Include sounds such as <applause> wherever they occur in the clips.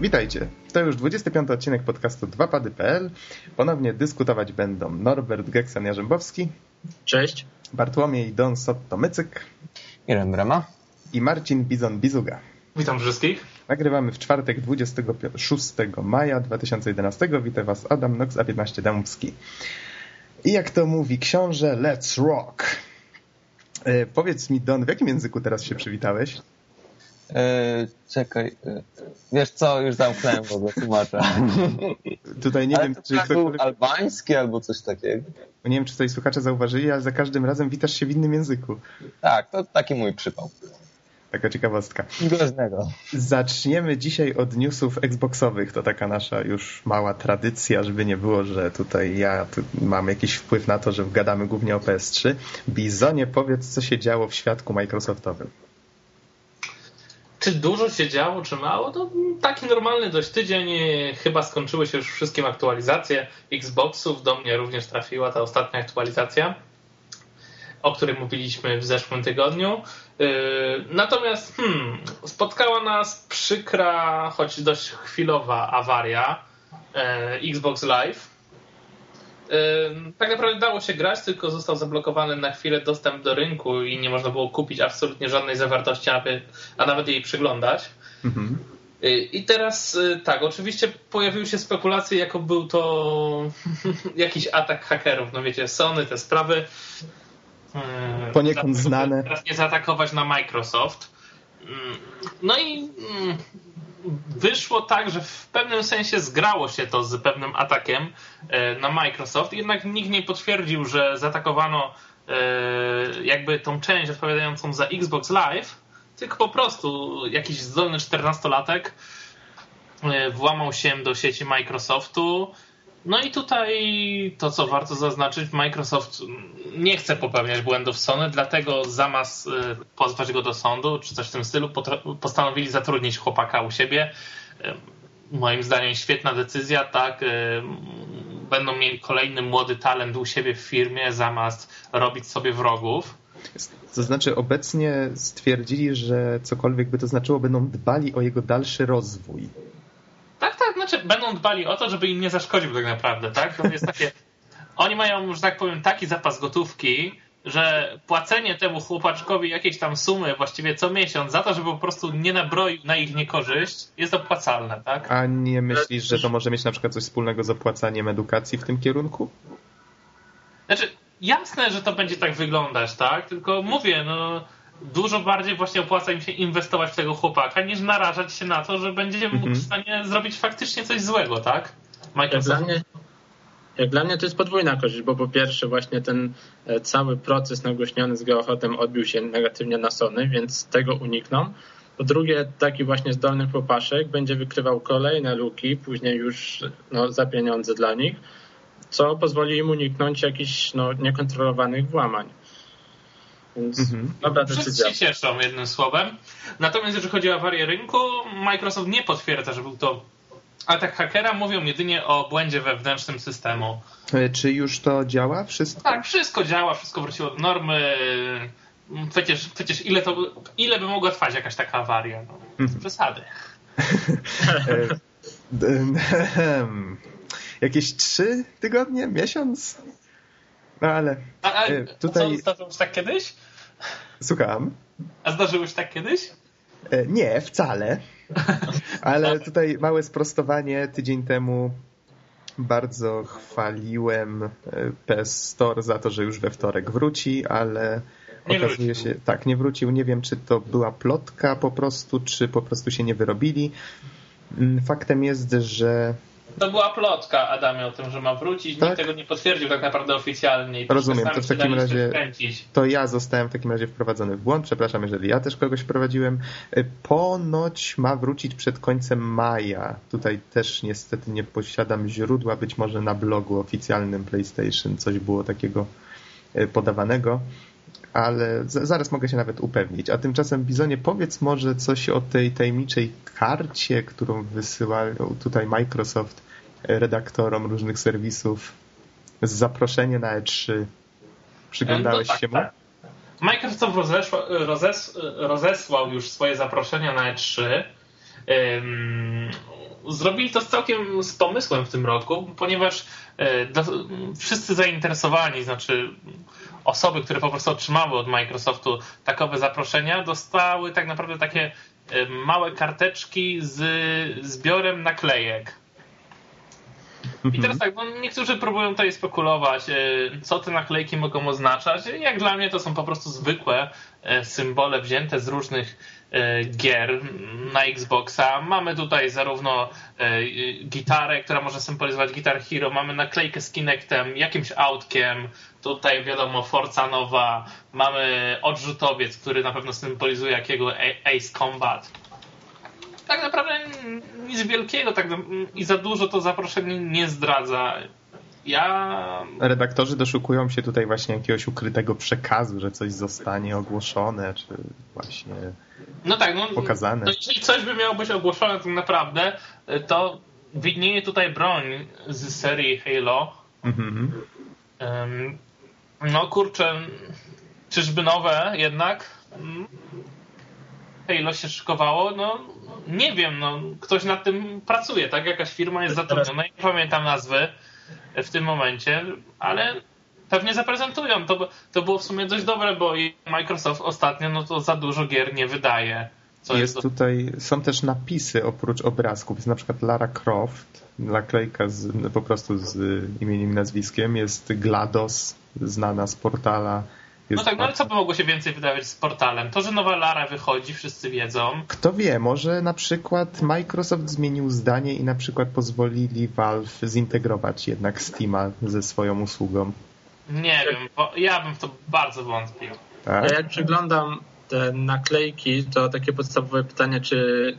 Witajcie. To już 25 odcinek podcastu 2pady.pl. Ponownie dyskutować będą Norbert Geksan-Jarzębowski. Cześć. Bartłomiej Don Sotto-Mycyk. Irem Brema. I Marcin Bizon-Bizuga. Witam wszystkich. Nagrywamy w czwartek 26 maja 2011. Witam Was Adam Nox, A15 Dębski. I jak to mówi książę, let's rock. E, powiedz mi, Don, w jakim języku teraz się przywitałeś? E, czekaj, e, wiesz co, już zamknąłem w ogóle tłumaczę. <laughs> Tutaj nie ale wiem, czy tak był albański albo coś takiego. Nie wiem, czy tutaj słuchacze zauważyli, ale za każdym razem witasz się w innym języku. Tak, to taki mój przypał. Taka ciekawostka. Groźnego. Zaczniemy dzisiaj od newsów Xboxowych. To taka nasza już mała tradycja, żeby nie było, że tutaj ja tu mam jakiś wpływ na to, że gadamy głównie o PS3. Bizonie, powiedz, co się działo w świadku Microsoftowym. Czy dużo się działo, czy mało? To taki normalny dość tydzień. Chyba skończyły się już wszystkie aktualizacje Xboxów. Do mnie również trafiła ta ostatnia aktualizacja, o której mówiliśmy w zeszłym tygodniu. Natomiast hmm, spotkała nas przykra, choć dość chwilowa awaria Xbox Live. Tak naprawdę dało się grać, tylko został zablokowany na chwilę dostęp do rynku i nie można było kupić absolutnie żadnej zawartości, a nawet jej przyglądać. Mhm. I teraz tak, oczywiście pojawiły się spekulacje, jako był to <laughs> jakiś atak hakerów. No wiecie, Sony, te sprawy. Poniekąd znane. Teraz nie zaatakować na Microsoft. No i wyszło tak, że w pewnym sensie zgrało się to z pewnym atakiem na Microsoft, jednak nikt nie potwierdził, że zaatakowano jakby tą część odpowiadającą za Xbox Live, tylko po prostu jakiś zdolny 14-latek włamał się do sieci Microsoftu. No i tutaj to, co warto zaznaczyć, Microsoft nie chce popełniać błędów Sony, dlatego zamiast pozwać go do sądu, czy coś w tym stylu, postanowili zatrudnić chłopaka u siebie. Moim zdaniem świetna decyzja, tak. Będą mieli kolejny młody talent u siebie w firmie, zamiast robić sobie wrogów. To znaczy, obecnie stwierdzili, że cokolwiek by to znaczyło, będą dbali o jego dalszy rozwój. Znaczy będą dbali o to, żeby im nie zaszkodził tak naprawdę, tak? To jest takie. <laughs> Oni mają, że tak powiem, taki zapas gotówki, że płacenie temu chłopaczkowi jakiejś tam sumy właściwie co miesiąc za to, żeby po prostu nie nabroił na ich niekorzyść, jest opłacalne, tak? A nie myślisz, że to może mieć na przykład coś wspólnego z opłacaniem edukacji w tym kierunku? Znaczy, jasne, że to będzie tak wyglądać, tak? Tylko mówię, no dużo bardziej właśnie opłaca im się inwestować w tego chłopaka, niż narażać się na to, że będzie mógł w stanie zrobić faktycznie coś złego, tak? Jak, dla mnie, jak dla mnie to jest podwójna korzyść, bo po pierwsze właśnie ten cały proces nagłośniony z Geochotem odbił się negatywnie na Sony, więc tego unikną. Po drugie, taki właśnie zdolny chłopaszek będzie wykrywał kolejne luki, później już no, za pieniądze dla nich, co pozwoli im uniknąć jakichś no, niekontrolowanych włamań. Więc mhm. dobra decyzja. Wszyscy się cieszą jednym słowem. Natomiast jeżeli chodzi o awarię rynku, Microsoft nie potwierdza, że był to atak hakera. Mówią jedynie o błędzie wewnętrznym systemu. Czy już to działa? Wszystko? Tak, wszystko działa, wszystko wróciło do normy. Przecież, przecież ile, to, ile by mogła trwać jakaś taka awaria? No, mhm. Przesady. <laughs> <laughs> Jakieś trzy tygodnie? Miesiąc? No ale a, a, tutaj... Co, zdarzyło się tak kiedyś? Słucham. A zdarzyło się tak kiedyś? Nie, wcale. <laughs> Ale tutaj małe sprostowanie. Tydzień temu bardzo chwaliłem PS Store za to, że już we wtorek wróci, ale nie okazuje wrócił. się, tak, nie wrócił. Nie wiem, czy to była plotka po prostu, czy po prostu się nie wyrobili. Faktem jest, że to była plotka Adamie o tym, że ma wrócić. Tak? Nikt tego nie potwierdził tak naprawdę oficjalnie. I Rozumiem, to w takim razie to ja zostałem w takim razie wprowadzony w błąd. Przepraszam, jeżeli ja też kogoś wprowadziłem. Ponoć ma wrócić przed końcem maja. Tutaj też niestety nie posiadam źródła, być może na blogu oficjalnym PlayStation coś było takiego podawanego. Ale zaraz mogę się nawet upewnić. A tymczasem, Bizonie, powiedz może coś o tej tajemniczej karcie, którą wysyłał tutaj Microsoft redaktorom różnych serwisów z zaproszenia na E3. Przyglądałeś no tak, się mu? Tak. Microsoft rozeszła, rozes, rozesłał już swoje zaproszenia na E3. zrobili to z całkiem z pomysłem w tym roku, ponieważ e, do, wszyscy zainteresowani, znaczy osoby, które po prostu otrzymały od Microsoftu takowe zaproszenia, dostały tak naprawdę takie e, małe karteczki z zbiorem naklejek. I teraz tak, no niektórzy próbują tutaj spekulować, e, co te naklejki mogą oznaczać. Jak dla mnie to są po prostu zwykłe symbole wzięte z różnych E, gier na Xboxa. Mamy tutaj zarówno e, gitarę, która może symbolizować Guitar Hero, mamy naklejkę z Kinectem, jakimś autkiem, tutaj wiadomo Forza nowa, mamy odrzutowiec, który na pewno symbolizuje jakiego Ace Combat. Tak naprawdę nic wielkiego tak, i za dużo to zaproszenie nie zdradza. Ja... Redaktorzy doszukują się tutaj właśnie jakiegoś ukrytego przekazu, że coś zostanie ogłoszone, czy właśnie no tak, no, pokazane. No, jeśli coś by miało być ogłoszone tak naprawdę, to widnieje tutaj broń z serii Halo. Mhm. Um, no kurczę, czyżby nowe jednak? Halo się szykowało? No nie wiem, no ktoś nad tym pracuje, tak? Jakaś firma jest zatrudniona, nie pamiętam nazwy w tym momencie, ale pewnie zaprezentują. To, to było w sumie dość dobre, bo Microsoft ostatnio no to za dużo gier nie wydaje. jest, jest tutaj, są też napisy oprócz obrazków. Jest na przykład Lara Croft, naklejka z, po prostu z imieniem i nazwiskiem. Jest GLaDOS, znana z portala. Jest no tak, no ale co by mogło się więcej wydawać z portalem? To, że nowa Lara wychodzi, wszyscy wiedzą. Kto wie, może na przykład Microsoft zmienił zdanie i na przykład pozwolili Valve zintegrować jednak Steama ze swoją usługą. Nie wiem, bo ja bym w to bardzo wątpił. Tak? Ja jak przeglądam te naklejki, to takie podstawowe pytanie, czy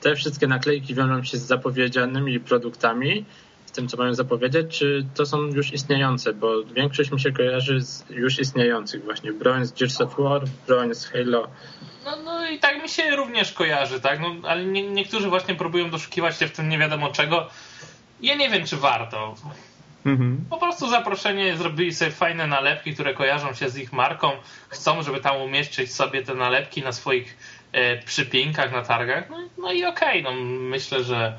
te wszystkie naklejki wiążą się z zapowiedzianymi produktami, tym, co mają zapowiedzieć, czy to są już istniejące, bo większość mi się kojarzy z już istniejących właśnie. Broń z Gears of War, broń z Halo. No, no i tak mi się również kojarzy, tak? No, ale nie, niektórzy właśnie próbują doszukiwać się w tym nie wiadomo czego. Ja nie wiem, czy warto. Mhm. Po prostu zaproszenie, zrobili sobie fajne nalepki, które kojarzą się z ich marką. Chcą, żeby tam umieścić sobie te nalepki na swoich e, przypinkach na targach. No, no i okej, okay, no myślę, że,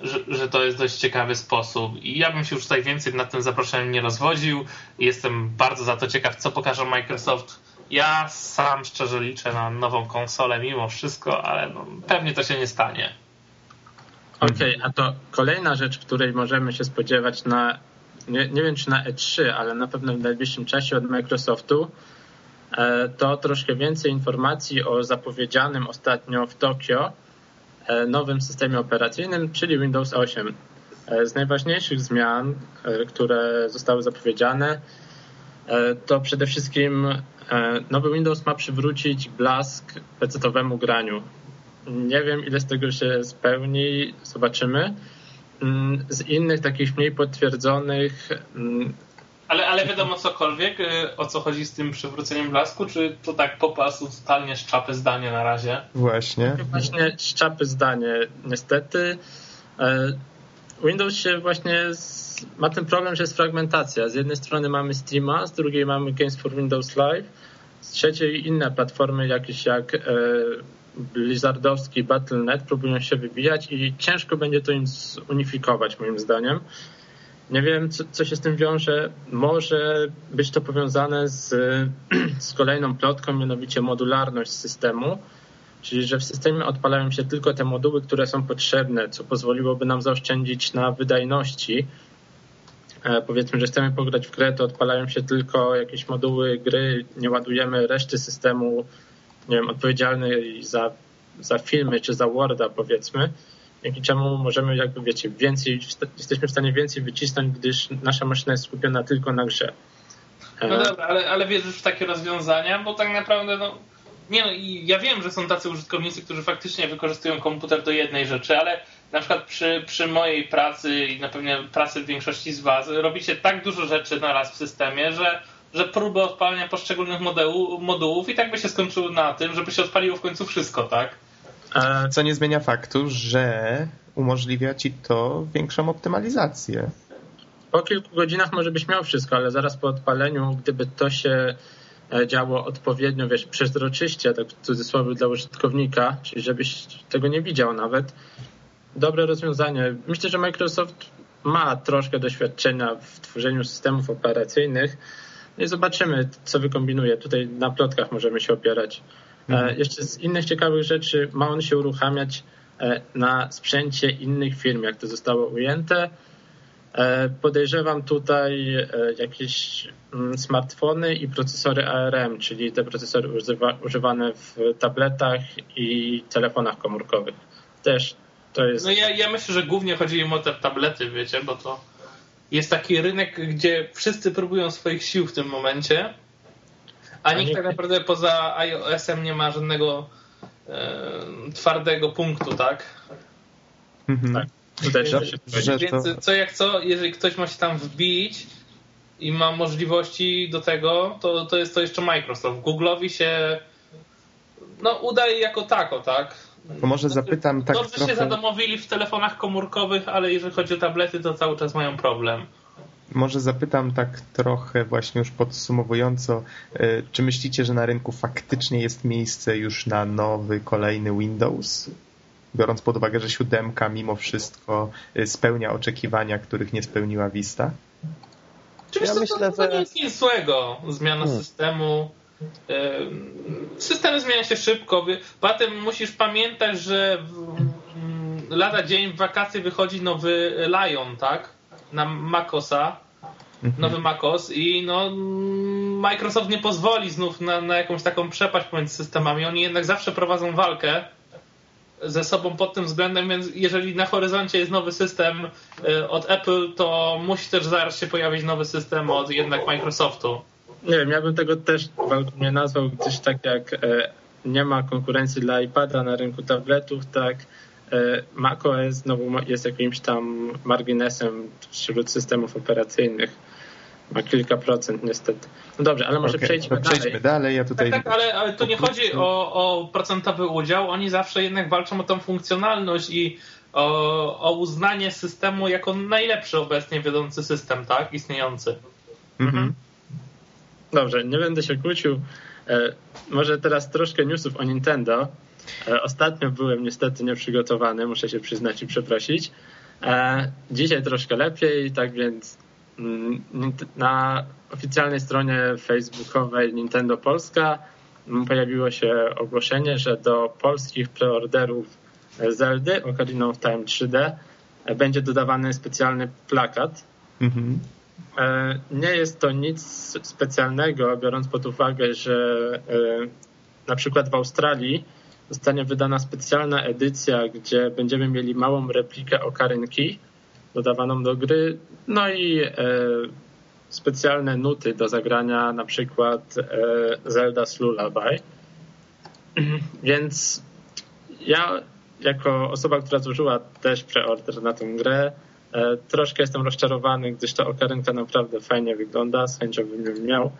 że, że, to jest dość ciekawy sposób. I ja bym się już tutaj więcej nad tym zaproszeniem nie rozwodził. Jestem bardzo za to ciekaw, co pokaże Microsoft. Ja sam szczerze liczę na nową konsolę mimo wszystko, ale no, pewnie to się nie stanie. Okej, okay, a to kolejna rzecz, której możemy się spodziewać na nie, nie wiem czy na E3, ale na pewno w najbliższym czasie od Microsoftu, e, to troszkę więcej informacji o zapowiedzianym ostatnio w Tokio nowym systemie operacyjnym, czyli Windows 8. E, z najważniejszych zmian, które zostały zapowiedziane, to przede wszystkim nowy Windows ma przywrócić blask PC-owemu graniu. Nie wiem, ile z tego się spełni, zobaczymy. Mm, z innych takich mniej potwierdzonych. Ale, ale wiadomo cokolwiek, y, o co chodzi z tym przywróceniem blasku, czy to tak po prostu totalnie szczapy zdanie na razie? Właśnie. Właśnie szczapy zdanie. Niestety e, Windows się właśnie z, ma ten problem, że jest fragmentacja. Z jednej strony mamy Steama, z drugiej mamy Games for Windows Live, z trzeciej inne platformy jakieś jak e, blizzardowski Battle.net próbują się wybijać i ciężko będzie to im zunifikować moim zdaniem. Nie wiem, co, co się z tym wiąże. Może być to powiązane z, <clears throat> z kolejną plotką, mianowicie modularność systemu, czyli że w systemie odpalają się tylko te moduły, które są potrzebne, co pozwoliłoby nam zaoszczędzić na wydajności. E, powiedzmy, że chcemy pograć w grę, to odpalają się tylko jakieś moduły gry, nie ładujemy reszty systemu nie wiem, odpowiedzialny za, za filmy czy za Worda powiedzmy, dzięki czemu możemy jakby wiecie, więcej, jesteśmy w stanie więcej wycisnąć, gdyż nasza maszyna jest skupiona tylko na grze. No dobra, ale, ale wierzysz w takie rozwiązania, bo tak naprawdę no, nie no, ja wiem, że są tacy użytkownicy, którzy faktycznie wykorzystują komputer do jednej rzeczy, ale na przykład przy, przy mojej pracy i na pewno pracy większości z Was robicie tak dużo rzeczy na raz w systemie, że że próby odpalenia poszczególnych modełu, modułów i tak by się skończyło na tym, żeby się odpaliło w końcu wszystko, tak? Co nie zmienia faktu, że umożliwia ci to większą optymalizację. Po kilku godzinach może byś miał wszystko, ale zaraz po odpaleniu, gdyby to się e, działo odpowiednio, wiesz, przezroczyście, tak w cudzysłowie dla użytkownika, czyli żebyś tego nie widział nawet, dobre rozwiązanie. Myślę, że Microsoft ma troszkę doświadczenia w tworzeniu systemów operacyjnych no i zobaczymy, co wykombinuje. Tutaj na plotkach możemy się opierać. Mhm. Jeszcze z innych ciekawych rzeczy ma on się uruchamiać na sprzęcie innych firm, jak to zostało ujęte. E, podejrzewam tutaj e, jakieś mm, smartfony i procesory ARM, czyli te procesory używa, używane w tabletach i telefonach komórkowych. Też to jest. No ja, ja myślę, że głównie chodzi im o te tablety, wiecie, bo to jest taki rynek, gdzie wszyscy próbują swoich sił w tym momencie, a nikt tak naprawdę poza iOS-em nie ma żadnego e, twardego punktu, tak? Mhm. Tak. Tutaj że, że Więc to... co jak co, jeżeli ktoś ma się tam wbić i ma możliwości do tego, to, to jest to jeszcze Microsoft. Google'owi się no, udaje jako tako, tak? To może zapytam tak Dobrze trochę... się zadomowili w telefonach komórkowych, ale jeżeli chodzi o tablety, to cały czas mają problem. Może zapytam tak trochę właśnie już podsumowująco, e, czy myślicie, że na rynku faktycznie jest miejsce już na nowy, kolejny Windows? biorąc pod uwagę, że siódemka mimo wszystko y, spełnia oczekiwania, których nie spełniła Vista? ja myślę, to, to nie jest nic złego. Zmiana hmm. systemu. System zmienia się szybko. Potem musisz pamiętać, że lada dzień w wakacje wychodzi nowy Lion, tak? Na Macosa. Mhm. Nowy Macos i no Microsoft nie pozwoli znów na, na jakąś taką przepaść pomiędzy systemami. Oni jednak zawsze prowadzą walkę ze sobą pod tym względem, więc jeżeli na horyzoncie jest nowy system y, od Apple, to musi też zaraz się pojawić nowy system od jednak Microsoftu. Nie wiem, ja bym tego też nie nazwał, gdyż tak jak e, nie ma konkurencji dla iPada na rynku tabletów, tak e, macOS znowu jest jakimś tam marginesem wśród systemów operacyjnych ma kilka procent niestety. No dobrze, ale może okay, przejdźmy, dalej. przejdźmy dalej. Ja tutaj... Tak, tak ale, ale to nie chodzi o, o procentowy udział. Oni zawsze jednak walczą o tą funkcjonalność i o, o uznanie systemu jako najlepszy obecnie wiodący system, tak? Istniejący. Mhm. Dobrze, nie będę się kłócił. E, może teraz troszkę newsów o Nintendo. E, ostatnio byłem niestety nieprzygotowany, muszę się przyznać i przeprosić. E, dzisiaj troszkę lepiej, tak więc Mm, na oficjalnej stronie facebookowej Nintendo Polska mm, pojawiło się ogłoszenie, że do polskich preorderów Zeldy Ocarina of Time 3D będzie dodawany specjalny plakat. Mhm. E, nie jest to nic specjalnego, biorąc pod uwagę, że e, na przykład w Australii zostanie wydana specjalna edycja, gdzie będziemy mieli małą replikę okarynki, dodawaną do gry, no i e, specjalne nuty do zagrania, na przykład e, Zelda's Lullaby. <clears throat> Więc ja jako osoba, która złożyła też preorder na tę grę, e, troszkę jestem rozczarowany, gdyż ta okarynka naprawdę fajnie wygląda, z chęcią bym ją miał.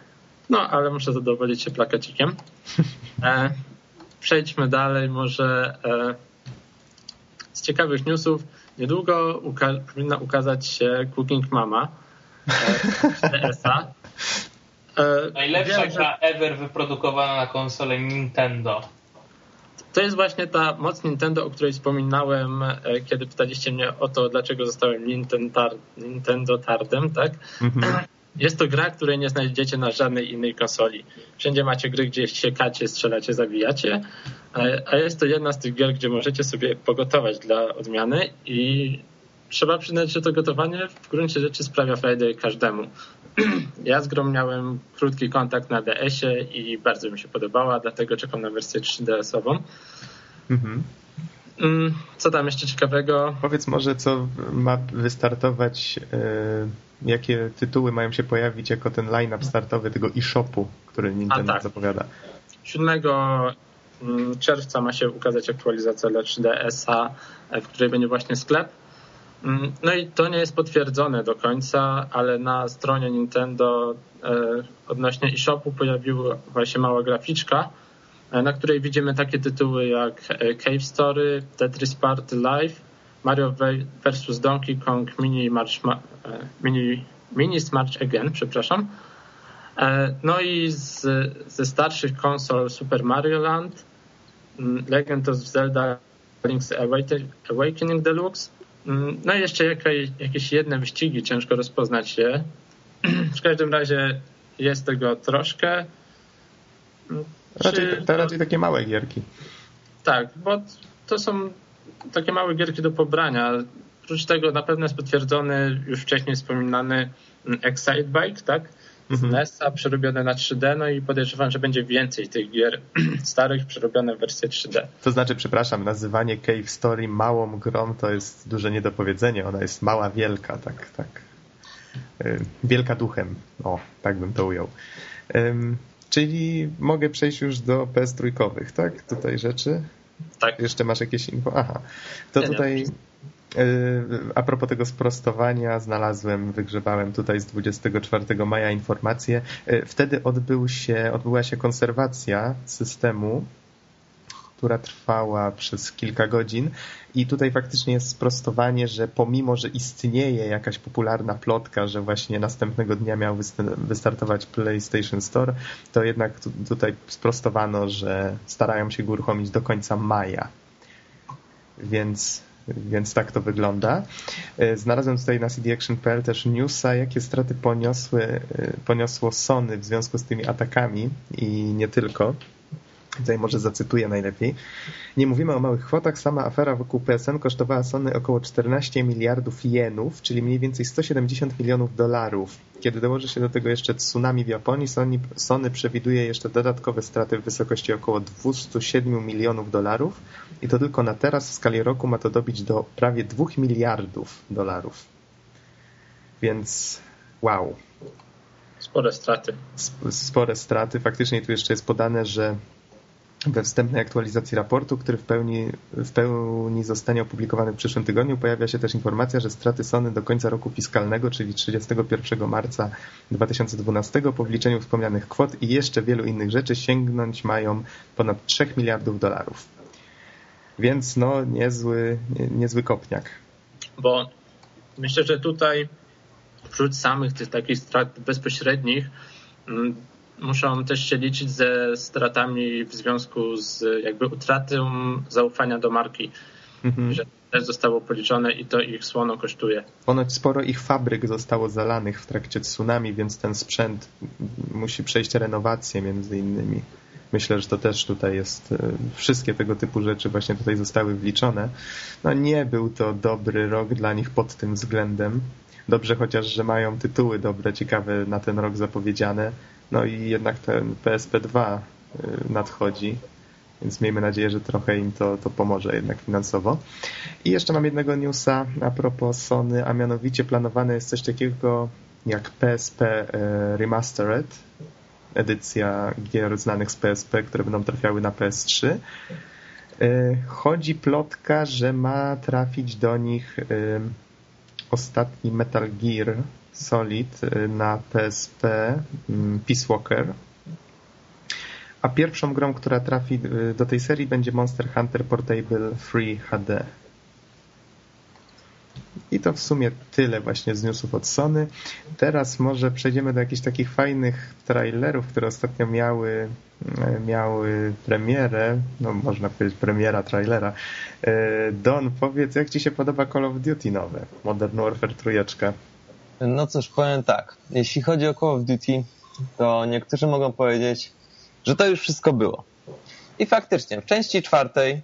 No, ale muszę zadowolić się plakacikiem. <laughs> Przejdźmy dalej, może z ciekawych newsów. Niedługo uka- powinna ukazać się Cooking Mama <laughs> DS-a. E, Najlepsza Wiem, gra ever wyprodukowana na konsolę Nintendo. To jest właśnie ta moc Nintendo, o której wspominałem, e, kiedy pytaliście mnie o to, dlaczego zostałem Nintendo, Nintendo Tardem, tak? Mhm. Jest to gra, której nie znajdziecie na żadnej innej konsoli. Wszędzie macie gry, gdzie siekacie, strzelacie, zabijacie, a jest to jedna z tych gier, gdzie możecie sobie pogotować dla odmiany i trzeba przyznać, że to gotowanie w gruncie rzeczy sprawia frajdę każdemu. <clears throat> Ja z grą miałem krótki kontakt na DS-ie i bardzo mi się podobała, dlatego czekam na wersję 3DS-ową. Mhm. Mm, co tam jeszcze ciekawego? Powiedz może, co ma wystartować, yy, jakie tytuły mają się pojawić jako ten line-up startowy tego e-shopu, który Nintendo tak. zapowiada. 7 mm, czerwca ma się ukazać aktualizacja dla 3DS-a, e, w której będzie właśnie sklep. Mm, no i to nie jest potwierdzone do końca, ale na stronie Nintendo e, odnośnie e-shopu pojawiła się mała graficzka, E, na której widzimy takie tytuły jak e, Cave Story, Tetris Party Live, Mario vs Donkey Kong Mini, March, e, Mini, Mini Again, przepraszam. No i z, ze starszych konsol Super Mario Land, Legend of Zelda Link's Awakening Deluxe. No i jeszcze jakieś jedne wyścigi, ciężko rozpoznać je. <clears throat> W każdym razie jest tego troszkę. Raczej, to raczej takie małe gierki. Tak, bo to są takie małe gierki do pobrania. Oprócz tego na pewno jest potwierdzony już wcześniej wspominany Excite Bike, tak? Z mhm. NES-a przerobione na 3D, no i podejrzewam, że będzie więcej tych gier <clears throat> starych przerobione w wersję 3D. To znaczy, przepraszam, nazywanie Cave Story małą grą to jest duże niedopowiedzenie. Ona jest mała, wielka, tak, tak. Y, wielka duchem. O, tak bym to ujął. Czyli mogę przejść już do PS trójkowych, tak? Tutaj rzeczy. Tak. Jeszcze masz jakieś info? Aha. To tutaj nie. a propos tego sprostowania znalazłem, wygrzebałem tutaj z 24 maja informację. Y, wtedy odbył się, odbyła się konserwacja systemu która trwała przez kilka godzin i tutaj faktycznie jest sprostowanie, że pomimo, że istnieje jakaś popularna plotka, że właśnie następnego dnia miał wystartować PlayStation Store, to jednak tutaj sprostowano, że starają się go uruchomić do końca maja. Więc więc tak to wygląda. E, znalazłem tutaj na cdaction.pl też newsa, jakie straty poniosły, e, poniosło Sony w związku z tymi atakami i nie tylko. Tutaj może zacytuję najlepiej. Nie mówimy o małych kwotach. Sama afera wokół PSN kosztowała Sony około 14 miliardów jenów, czyli mniej więcej 170 milionów dolarów. Kiedy dołoży się do tego jeszcze tsunami w Japonii, Sony, Sony przewiduje jeszcze dodatkowe straty w wysokości około 207 milionów dolarów i to tylko na teraz w skali roku ma to dobić do prawie 2 miliardów dolarów. Więc wow. Spore straty. Spore straty. Faktycznie tu jeszcze jest podane, że we wstępnej aktualizacji raportu, który w pełni, w pełni zostanie opublikowany w przyszłym tygodniu, pojawia się też informacja, że straty Sony do końca roku fiskalnego, czyli 31 marca 2012 po wliczeniu wspomnianych kwot i jeszcze wielu innych rzeczy sięgnąć mają ponad 3 miliardów dolarów. Więc no niezły, niezły kopniak. Bo myślę, że tutaj wśród samych tych takich strat bezpośrednich mm, muszą też się liczyć ze stratami w związku z jakby utratą zaufania do marki, mhm. że też zostało policzone i to ich słono kosztuje. Ponoć sporo ich fabryk zostało zalanych w trakcie tsunami, więc ten sprzęt musi przejść renowację między innymi. Myślę, że to też tutaj jest, e, wszystkie tego typu rzeczy właśnie tutaj zostały wliczone. No nie był to dobry rok dla nich pod tym względem. Dobrze chociaż, że mają tytuły dobre, ciekawe na ten rok zapowiedziane. No i jednak ten PSP2 y, nadchodzi, więc miejmy nadzieję, że trochę im to, to pomoże jednak finansowo. I jeszcze mam jednego newsa a propos Sony, a mianowicie planowane jest coś takiego jak PSP y, Remastered, edycja gier znanych z PSP, które będą trafiały na PS3. Y, chodzi plotka, że ma trafić do nich ostatni Metal Gear Solid y, na PSP mm, Peace Walker. A pierwszą grą, która trafi y, do tej serii będzie Monster Hunter Portable Free HD. I to w sumie tyle właśnie z newsów od Sony. Teraz może przejdziemy do jakichś takich fajnych trailerów, które ostatnio miały, y, miały premierę, no można powiedzieć premiera trailera. Don, powiedz, jak Ci się podoba Call of Duty nowe? Modern Warfare trójeczka. No cóż, powiem tak. Jeśli chodzi o Call of Duty, to niektórzy mogą powiedzieć, że to już wszystko było. I faktycznie, w części czwartej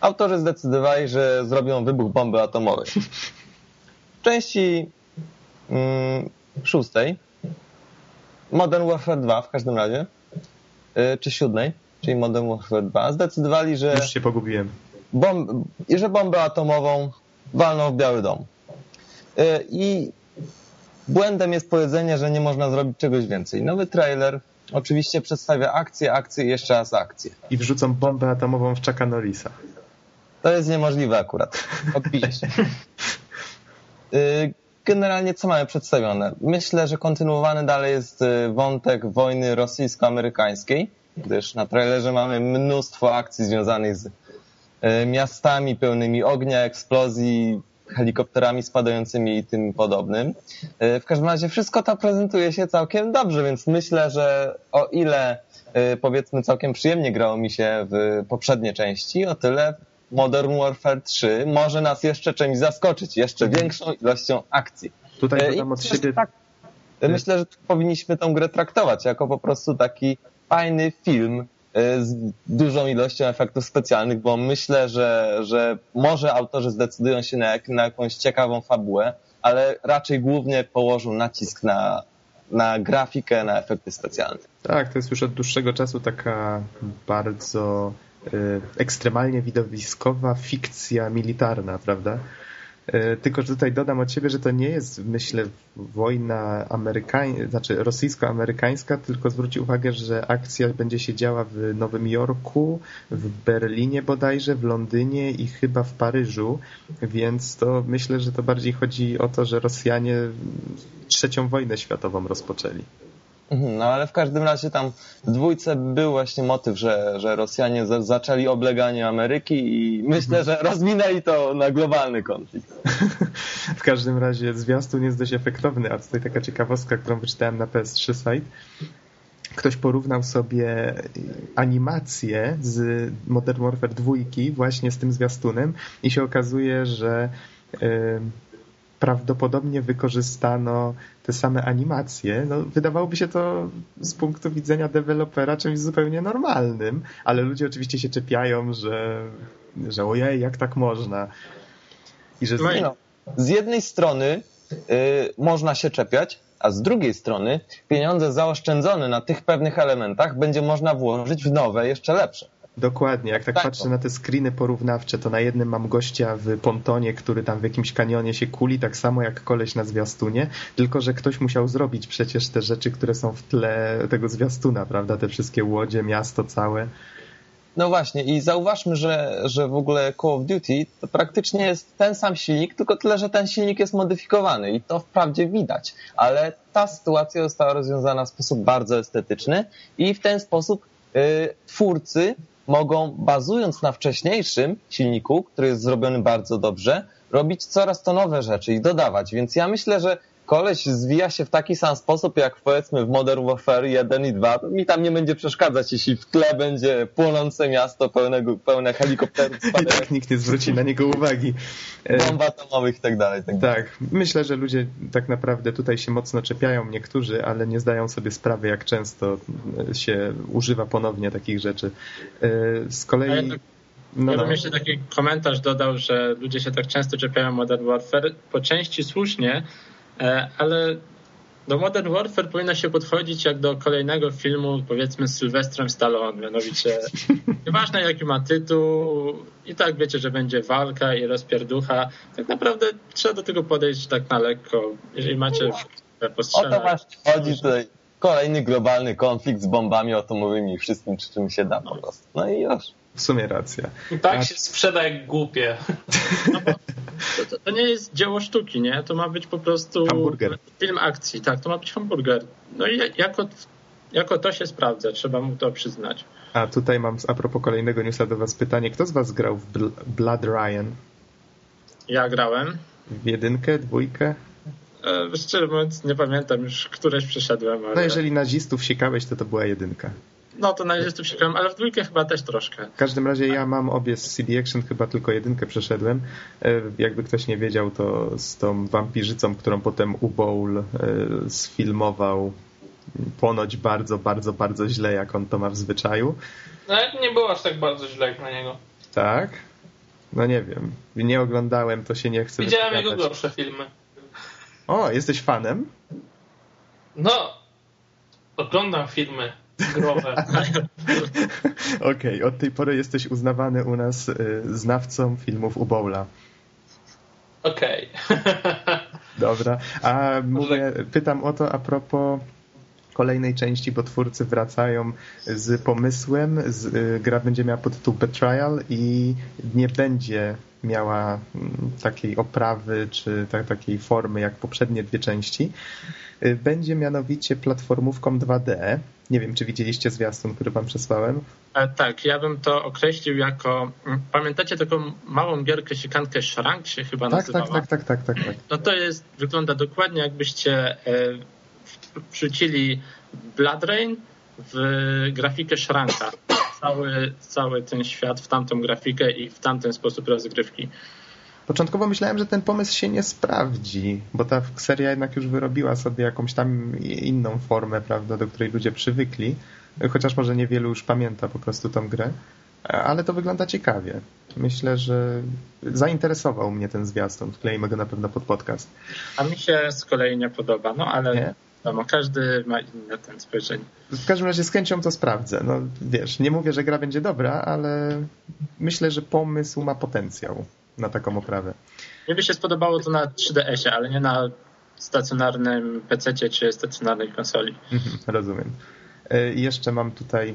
autorzy zdecydowali, że zrobią wybuch bomby atomowej. W części mm, szóstej, Modern Warfare 2 w każdym razie, yy, czy siódmej, czyli Modern Warfare 2, zdecydowali, że... Już się pogubiłem. Bomb, I że bombę atomową walną w Biały Dom. Yy, I Błędem jest powiedzenie, że nie można zrobić czegoś więcej. Nowy trailer oczywiście przedstawia akcję, akcję i jeszcze raz akcję. I wrzucą bombę atomową w Chucka Norrisa. To jest niemożliwe akurat. Odbije się. <laughs> Y, generalnie co mamy przedstawione? Myślę, że kontynuowany dalej jest y, wątek wojny rosyjsko-amerykańskiej, gdyż na trailerze mamy mnóstwo akcji związanych z y, miastami pełnymi ognia, eksplozji, helikopterami spadającymi i tym podobnym. E, w każdym razie wszystko to prezentuje się całkiem dobrze, więc myślę, że o ile e, powiedzmy całkiem przyjemnie grało mi się w poprzedniej części, o tyle Modern Warfare 3 może nas jeszcze czymś zaskoczyć, jeszcze większą ilością akcji. Tutaj E, dodam i od myślę, siebie... że Tak, myślę, że powinniśmy tą grę traktować jako po prostu taki fajny film e, z dużą ilością efektów specjalnych, bo myślę, że, że może autorzy zdecydują się na, na jakąś ciekawą fabułę, ale raczej głównie położą nacisk na, na grafikę, na efekty specjalne. Tak, to jest już od dłuższego czasu taka bardzo y, ekstremalnie widowiskowa fikcja militarna, prawda? Y, tylko, że tutaj dodam od siebie, że to nie jest, myślę, wojna amerykańska, znaczy rosyjsko-amerykańska, tylko zwróć uwagę, że akcja będzie się działa w Nowym Jorku, w Berlinie bodajże, w Londynie i chyba w Paryżu, więc to myślę, że to bardziej chodzi o to, że Rosjanie trzecią wojnę światową rozpoczęli. Mhm, No ale w każdym razie tam w dwójce był właśnie motyw, że, że Rosjanie za, zaczęli obleganie Ameryki i myślę, że rozwinęli to na globalny konflikt. <laughs> W każdym razie zwiastun jest dość efektowny, a tutaj taka ciekawostka, którą wyczytałem na PS3 site. Ktoś porównał sobie animację z Modern Warfare 2 właśnie z tym zwiastunem i się okazuje, że y, prawdopodobnie wykorzystano te same animacje. No, wydawałoby się to z punktu widzenia dewelopera czymś zupełnie normalnym, ale ludzie oczywiście się czepiają, że, że ojej, jak tak można. I że No No, z jednej strony y, można się czepiać, a z drugiej strony pieniądze zaoszczędzone na tych pewnych elementach będzie można włożyć w nowe, jeszcze lepsze. Dokładnie, jak tak Tak. patrzę na te screeny porównawcze, to na jednym mam gościa w pontonie, który tam w jakimś kanionie się kuli, tak samo jak koleś na zwiastunie, tylko że ktoś musiał zrobić przecież te rzeczy, które są w tle tego zwiastuna, prawda? Te wszystkie łodzie, miasto całe. No właśnie, i zauważmy, że, że w ogóle Call of Duty to praktycznie jest ten sam silnik, tylko tyle, że ten silnik jest modyfikowany i to wprawdzie widać, ale ta sytuacja została rozwiązana w sposób bardzo estetyczny i w ten sposób y, twórcy mogą, bazując na wcześniejszym silniku, który jest zrobiony bardzo dobrze, robić coraz to nowe rzeczy i dodawać. Więc ja myślę, że koleś zwija się w taki sam sposób, jak powiedzmy w Modern Warfare 1 i 2. To mi tam nie będzie przeszkadzać, jeśli w tle będzie płonące miasto pełnego, pełne helikopterów, <laughs> I tak nikt nie zwróci na niego uwagi. E, bomb atomowych i tak dalej. Tak. Tak, myślę, że ludzie tak naprawdę tutaj się mocno czepiają, niektórzy, ale nie zdają sobie sprawy, jak często się używa ponownie takich rzeczy. E, Z kolei... No, ja bym no. jeszcze taki komentarz dodał, że ludzie się tak często czepiają Modern Warfare, po części słusznie, e, ale do Modern Warfare powinno się podchodzić jak do kolejnego filmu, powiedzmy z Sylwestrem Stallone, mianowicie <laughs> nieważne jaki ma tytuł, i tak wiecie, że będzie walka i rozpierducha. Tak naprawdę trzeba do tego podejść tak na lekko. Jeżeli macie O postrzelać, to właśnie chodzi tutaj. Kolejny globalny konflikt z bombami atomowymi i wszystkim, czym się da po prostu. No i już. W sumie racja. I tak A- się sprzeda jak głupie. To, to, to nie jest dzieło sztuki, nie? To ma być po prostu Hamburger. film akcji, tak, to ma być hamburger. No i jako, jako to się sprawdza, trzeba mu to przyznać. A tutaj mam a propos kolejnego newsa do was pytanie. Kto z was grał w Bl- Blood Ryan? Ja grałem. W jedynkę, dwójkę? E, szczerze mówiąc, nie pamiętam już, któreś przeszedłem, ale... No jeżeli nazistów siekałeś, to to była jedynka. No to na razie tu siekałem, ale w dwójkę chyba też troszkę. W każdym razie ja mam obie z CD Action, chyba tylko jedynkę przeszedłem. E, Jakby ktoś nie wiedział, to z tą wampirzycą, którą potem Ubowl e, sfilmował ponoć bardzo, bardzo, bardzo źle, jak on to ma w zwyczaju. Nawet No, nie było aż tak bardzo źle jak na niego. Tak? No nie wiem. Nie oglądałem, to się nie chcę Widziałem jego gorsze filmy. O, jesteś fanem? No, oglądam filmy growe. <laughs> Okej, od tej pory jesteś uznawany u nas y, znawcą filmów Ubowla. Okej. Dobra. A mówię, pytam o to a propos kolejnej części, bo twórcy wracają z pomysłem. Z, y, gra będzie miała podtytuł Betrayal i nie będzie miała mm, takiej oprawy czy ta, takiej formy jak poprzednie dwie części. Y, Będzie mianowicie platformówką 2D. Nie wiem, czy widzieliście zwiastun, który wam przesłałem. E, tak, ja bym to określił jako... mm, Pamiętacie taką małą gierkę, siekankę Shrank się chyba Tak, nazywała? tak, tak, tak, tak, tak, tak. No to jest, wygląda dokładnie jakbyście e, wrzucili Blood Rain w grafikę Shranka. cały, cały ten świat w tamtą grafikę i w tamten sposób rozgrywki. Początkowo myślałem, że ten pomysł się nie sprawdzi, bo ta seria jednak już wyrobiła sobie jakąś tam inną formę, prawda, do której ludzie przywykli, chociaż może niewielu już pamięta po prostu tą grę, ale to wygląda ciekawie. Myślę, że zainteresował mnie ten zwiastun. Wklejmy go na pewno pod podcast. A mi się z kolei nie podoba, no ale nie? No, każdy ma inne ten spojrzenie. W każdym razie z chęcią to sprawdzę. No wiesz, nie mówię, że gra będzie dobra, ale myślę, że pomysł ma potencjał na taką oprawę. Mnie by się spodobało to na 3DS-ie, ale nie na stacjonarnym PC czy stacjonarnej konsoli. Mhm, rozumiem. E, I jeszcze mam tutaj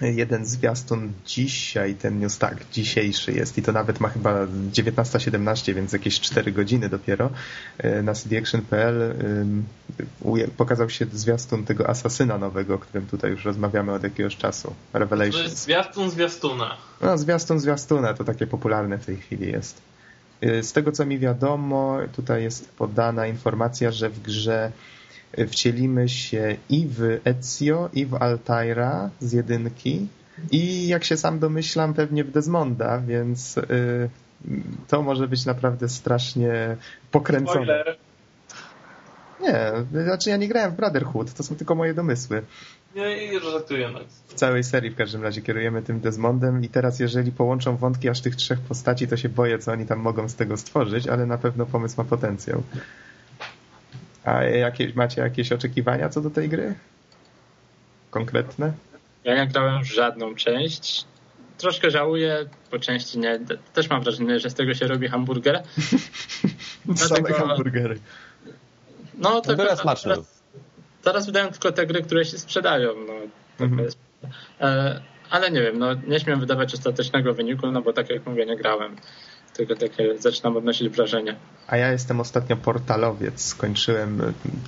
jeden zwiastun dzisiaj, ten news tak, dzisiejszy jest i to nawet ma chyba 19.17, więc jakieś 4 godziny dopiero. E, na cdaction.pl pokazał się zwiastun tego asasyna nowego, o którym tutaj już rozmawiamy od jakiegoś czasu. Revelation. To jest zwiastun zwiastuna. No, zwiastun zwiastuna, to takie popularne w tej chwili jest. E, z tego co mi wiadomo, tutaj jest podana informacja, że w grze wcielimy się i w Ezio, i w Altaira z jedynki i jak się sam domyślam pewnie w Desmonda, więc y, to może być naprawdę strasznie pokręcone. Spoiler. Nie, znaczy ja nie grałem w Brotherhood, to są tylko moje domysły. Nie, nie żartuję. No. W całej serii w każdym razie kierujemy tym Desmondem i teraz jeżeli połączą wątki aż tych trzech postaci, to się boję, co oni tam mogą z tego stworzyć, ale na pewno pomysł ma potencjał. A jakieś, macie jakieś oczekiwania co do tej gry? Konkretne? Ja nie grałem w żadną część. Troszkę żałuję, po części nie. Też mam wrażenie, że z tego się robi hamburger. <laughs> Same hamburgery. No, to teraz, teraz, teraz wydają tylko te gry, które się sprzedają. No, mhm. jest. E, ale nie wiem, no, nie śmiem wydawać ostatecznego wyniku, no bo tak jak mówię, nie grałem tylko takie zaczynam odnosić wrażenie. A ja jestem ostatnio portalowiec. Skończyłem,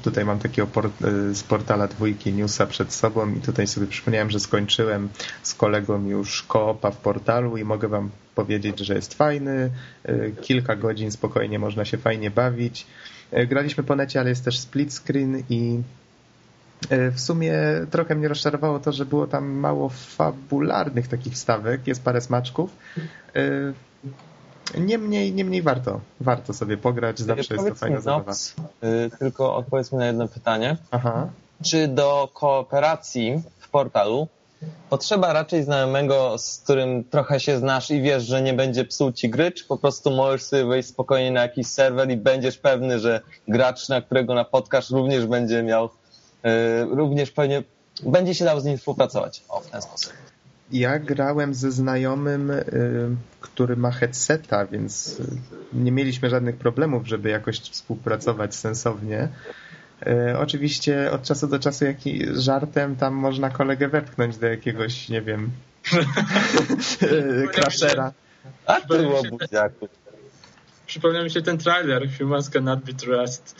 tutaj mam takiego port, z portala dwójki newsa przed sobą i tutaj sobie przypomniałem, że skończyłem z kolegą już koopa w portalu i mogę wam powiedzieć, że jest fajny. Y, kilka godzin spokojnie można się fajnie bawić. Y, graliśmy po necie, ale jest też split screen i w sumie trochę mnie rozczarowało to, że było tam mało fabularnych takich wstawek. Jest parę smaczków. Niemniej, niemniej warto. Warto sobie pograć, zawsze jest to fajna zabawa. Yy, tylko odpowiedz mi na jedno pytanie. Aha. Czy do kooperacji w portalu potrzeba raczej znajomego, z którym trochę się znasz i wiesz, że nie będzie psuł ci gry, czy po prostu możesz sobie wejść spokojnie na jakiś serwer i będziesz pewny, że gracz, na którego napotkasz, również będzie miał, yy, również pewnie będzie się dał z nim współpracować. O, w ten sposób. Ja grałem ze znajomym, y, który ma headseta, więc y, nie mieliśmy żadnych problemów, żeby jakoś współpracować sensownie. Y, oczywiście od czasu do czasu jaki, żartem tam można kolegę wepchnąć do jakiegoś, nie wiem, <laughs> crashera. A ty łobuziaku. Przypomniał mi się ten trailer, Humans Cannot Be Trust.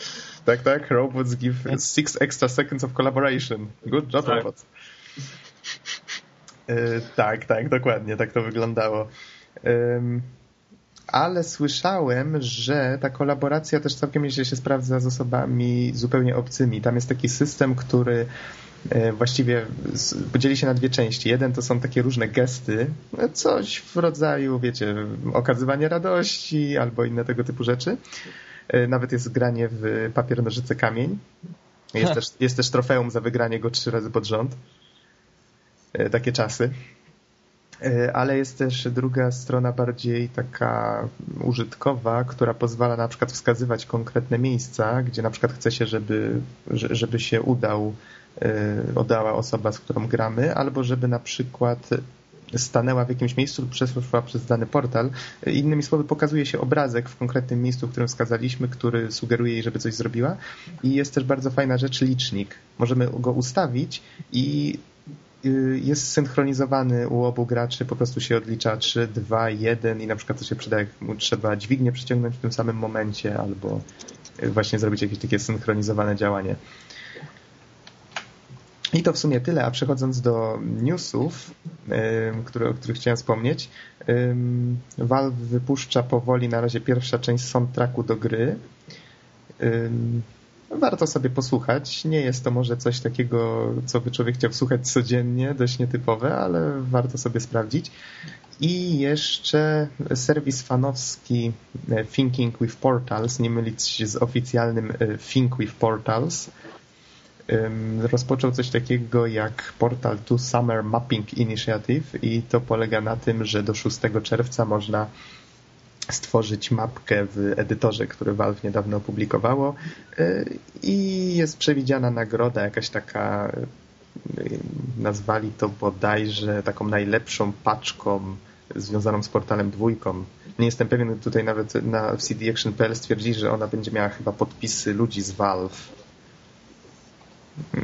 Tak, tak, robots give six extra seconds of collaboration. Good job, tak. robots. E, tak, tak, dokładnie, tak to wyglądało. Ale słyszałem, że ta kolaboracja też całkiem nieźle się sprawdza z osobami zupełnie obcymi. Tam jest taki system, który e, właściwie podzieli się na dwie części. Jeden to są takie różne gesty, no, coś w rodzaju, wiecie, okazywanie radości albo inne tego typu rzeczy. E, nawet jest granie w papier, nożyce, kamień. Jest też, jest też trofeum za wygranie go trzy razy pod rząd. E, takie czasy. E, ale jest też druga strona bardziej taka użytkowa, która pozwala na przykład wskazywać konkretne miejsca, gdzie na przykład chce się, żeby, żeby się udał, udała e, osoba, z którą gramy, albo żeby na przykład stanęła w jakimś miejscu lub przeszła przez dany portal. Innymi słowy, pokazuje się obrazek w konkretnym miejscu, w którym wskazaliśmy, który sugeruje jej, żeby coś zrobiła. I jest też bardzo fajna rzecz, licznik. Możemy go ustawić i jest synchronizowany u obu graczy, po prostu się odlicza 3, 2, 1 i na przykład to się przyda, jak mu trzeba dźwignię przeciągnąć w tym samym momencie albo właśnie zrobić jakieś takie synchronizowane działanie. I to w sumie tyle, a przechodząc do newsów, które, o których chciałem wspomnieć, Valve wypuszcza powoli na razie pierwsza część soundtracku do gry warto sobie posłuchać. Nie jest to może coś takiego, co by człowiek chciał słuchać codziennie, dość nietypowe, ale warto sobie sprawdzić. I jeszcze serwis fanowski e, Thinking with Portals, nie mylić z oficjalnym e, Think with Portals, rozpoczął coś takiego jak Portal 2 Summer Mapping Initiative i to polega na tym, że do 6 czerwca można stworzyć mapkę w edytorze, który Valve niedawno opublikowało e, i jest przewidziana nagroda jakaś taka nazwali to bodajże taką najlepszą paczką związaną z portalem dwójką. Nie jestem pewien, tutaj nawet na cdaction.pl stwierdzili, że ona będzie miała chyba podpisy ludzi z Valve.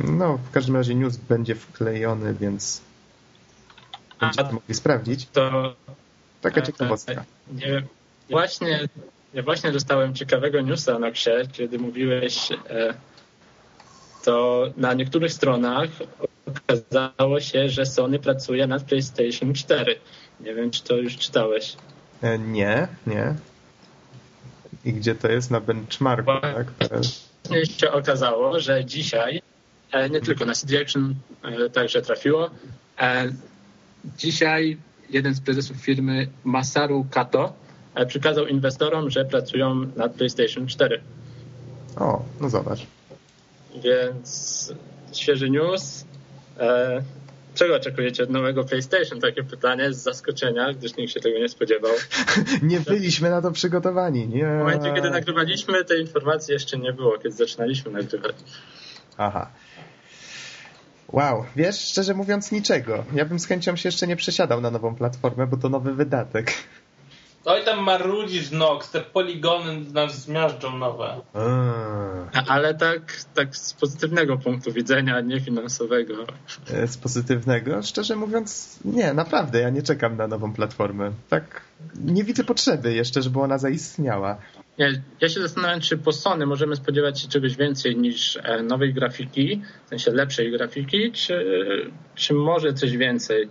No, w każdym razie news będzie wklejony, więc będziecie mogli sprawdzić. To taka ciekawostka. Nie, właśnie, ja właśnie dostałem ciekawego newsa na Ksie, kiedy mówiłeś e, to na niektórych stronach okazało się, że Sony pracuje nad PlayStation 4. Nie wiem, czy to już czytałeś. E, nie, nie. I gdzie to jest? Na benchmarku, tak? Właśnie się okazało, że dzisiaj, e, nie tylko na CD Action także trafiło, dzisiaj jeden z prezesów firmy Masaru Kato przekazał inwestorom, że pracują nad PlayStation 4. O, no zobacz. Więc świeży news. Czego oczekujecie od nowego PlayStation? Takie pytanie z zaskoczenia, gdyż nikt się tego nie spodziewał. <laughs> nie byliśmy na to przygotowani. Nie. W momencie, kiedy nagrywaliśmy, tej informacji jeszcze nie było, kiedy zaczynaliśmy nagrywać. Aha. Wow, wiesz, szczerze mówiąc niczego. Ja bym z chęcią się jeszcze nie przesiadał na nową platformę, bo to nowy wydatek. Oj tam marudzisz, Nox, te poligony nas zmiażdżą nowe. Ale tak, tak z pozytywnego punktu widzenia, nie finansowego. E, z pozytywnego? Szczerze mówiąc, nie, naprawdę, ja nie czekam na nową platformę. Tak, nie widzę potrzeby jeszcze, żeby ona zaistniała. Ja, ja się zastanawiam, czy po Sony możemy spodziewać się czegoś więcej niż e, nowej grafiki, w sensie lepszej grafiki, czy, czy może coś więcej.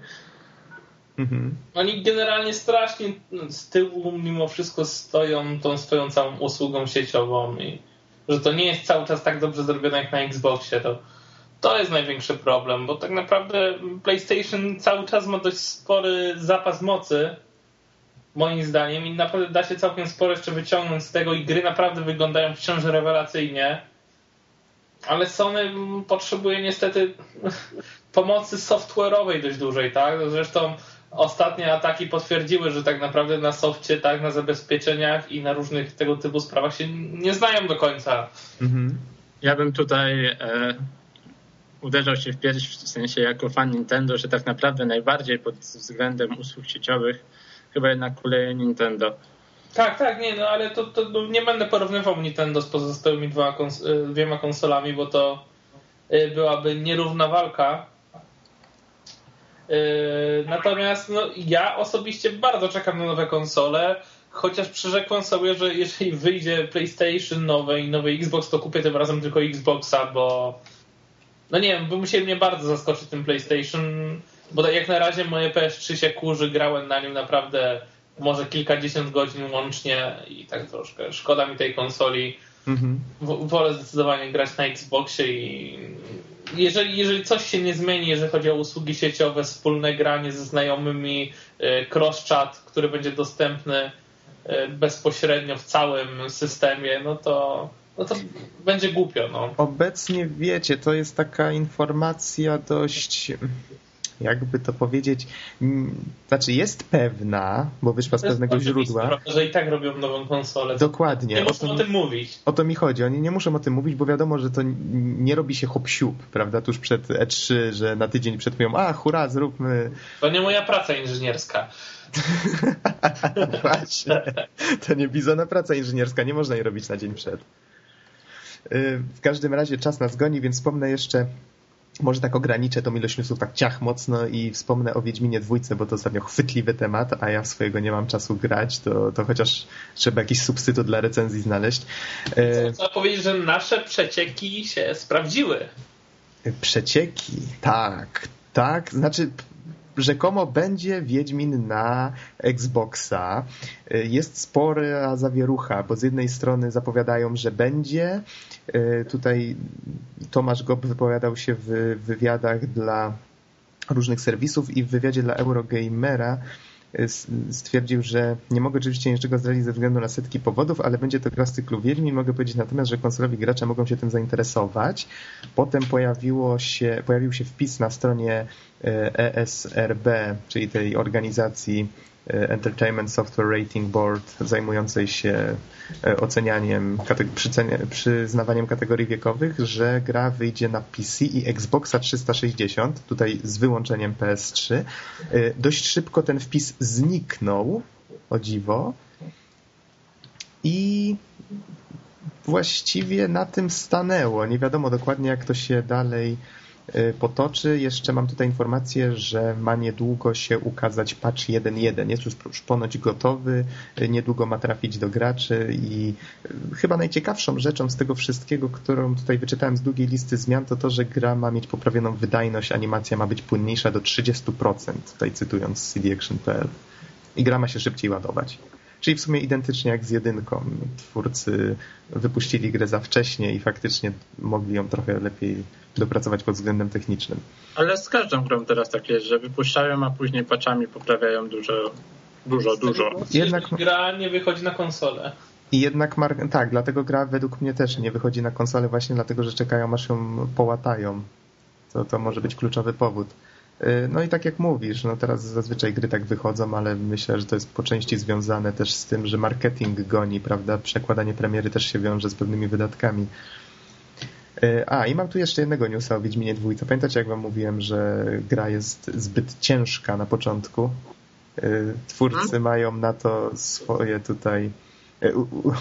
Mhm. Oni generalnie strasznie z tyłu mimo wszystko stoją tą swoją całą usługą sieciową i że to nie jest cały czas tak dobrze zrobione jak na Xboxie, to, to jest największy problem, bo tak naprawdę PlayStation cały czas ma dość spory zapas mocy, moim zdaniem, i naprawdę da się całkiem sporo jeszcze wyciągnąć z tego i gry naprawdę wyglądają wciąż rewelacyjnie. Ale Sony potrzebuje niestety <laughs> pomocy software'owej dość dużej, tak? Zresztą ostatnie ataki potwierdziły, że tak naprawdę na softie, tak, na zabezpieczeniach i na różnych tego typu sprawach się nie znają do końca. Mhm. Ja bym tutaj e, uderzał się w pierś w sensie jako fan Nintendo, że tak naprawdę najbardziej pod względem usług sieciowych chyba jednak kuleje Nintendo. Tak, tak, nie, no ale to, to no, nie będę porównywał Nintendo z pozostałymi kons e, dwiema konsolami, bo to e, byłaby nierówna walka natomiast no, ja osobiście bardzo czekam na nowe konsole, chociaż przyrzekłem sobie, że jeżeli wyjdzie PlayStation nowe i nowy Xbox, to kupię tym razem tylko Xboxa, bo no nie wiem, by musieli mnie bardzo zaskoczyć tym PlayStation, bo tak jak na razie moje PS3 się kurzy, grałem na nim naprawdę może kilkadziesiąt godzin łącznie i tak troszkę szkoda mi tej konsoli. Mhm. Wolę zdecydowanie grać na Xboxie i jeżeli, jeżeli coś się nie zmieni, jeżeli chodzi o usługi sieciowe, wspólne granie ze znajomymi, e, cross-chat, który będzie dostępny e, bezpośrednio w całym systemie, no to, no to będzie głupio. No. Obecnie wiecie, to jest taka informacja dość jakby to powiedzieć, znaczy jest pewna, bo wyszła z pewnego źródła. Że i tak robią nową konsolę. Dokładnie. Nie muszą o, tym mówić. O to mi chodzi. Oni nie muszą o tym mówić, bo wiadomo, że to nie robi się hop prawda, tuż przed E3, że na tydzień przed mówią, a hurra, zróbmy. To nie moja praca inżynierska. <laughs> Właśnie. To nie bizona praca inżynierska, nie można jej robić na dzień przed. Y, w każdym razie czas nas goni, więc wspomnę jeszcze może tak ograniczę tą ilość newsów tak ciach mocno i wspomnę o Wiedźminie dwójce, bo to ostatnio chwytliwy temat, a ja swojego nie mam czasu grać, to, to chociaż trzeba jakiś substytut dla recenzji znaleźć. Trzeba powiedzieć, że nasze przecieki się sprawdziły. Przecieki, tak, tak. Znaczy, rzekomo będzie Wiedźmin na Xboxa. Jest spora zawierucha, bo z jednej strony zapowiadają, że będzie. Tutaj Tomasz Gob wypowiadał się w wywiadach dla różnych serwisów i w wywiadzie dla Eurogamera stwierdził, że nie mogę oczywiście niczego zdradzić ze względu na setki powodów, ale będzie to gra z cyklu Wiedźmin. Mogę powiedzieć natomiast, że konsolowi gracze mogą się tym zainteresować. Potem pojawiło się, pojawił się wpis na stronie ESRB, e czyli tej organizacji E, Entertainment Software Rating Board zajmującej się e, ocenianiem, przyznawaniem kategorii wiekowych, że gra wyjdzie na PC i Xboxa 360, tutaj z wyłączeniem PS3. E, dość szybko ten wpis zniknął, o dziwo. I właściwie na tym stanęło. Nie wiadomo dokładnie, jak to się dalej potoczy. Jeszcze mam tutaj informację, że ma niedługo się ukazać patch 1.1. Jest już ponoć gotowy, y, niedługo ma trafić do graczy i y, chyba najciekawszą rzeczą z tego wszystkiego, którą tutaj wyczytałem z długiej listy zmian, to to, że gra ma mieć poprawioną wydajność, animacja ma być płynniejsza do 30%, tutaj cytując cdaction.pl i gra ma się szybciej ładować. Czyli w sumie identycznie jak z jedynką. Twórcy wypuścili grę za wcześnie i faktycznie mogli ją trochę lepiej dopracować pod względem technicznym. Ale z każdą grą teraz tak jest, że wypuszczają, a później paczami poprawiają dużo, dużo, dużo. Jednak gra nie wychodzi na konsolę. I jednak, tak, dlatego gra według mnie też nie wychodzi na konsolę właśnie dlatego, że czekają aż ją połatają. To, to może być kluczowy powód. Y, no i tak jak mówisz, no teraz zazwyczaj gry tak wychodzą, ale myślę, że to jest po części związane też z tym, że marketing goni, prawda? Przekładanie premiery też się wiąże z pewnymi wydatkami. Y, a, i mam tu jeszcze jednego newsa o Wiedźminie dwójce. Pamiętacie, jak wam mówiłem, że gra jest zbyt ciężka na początku? Y, twórcy hmm? mają na to swoje tutaj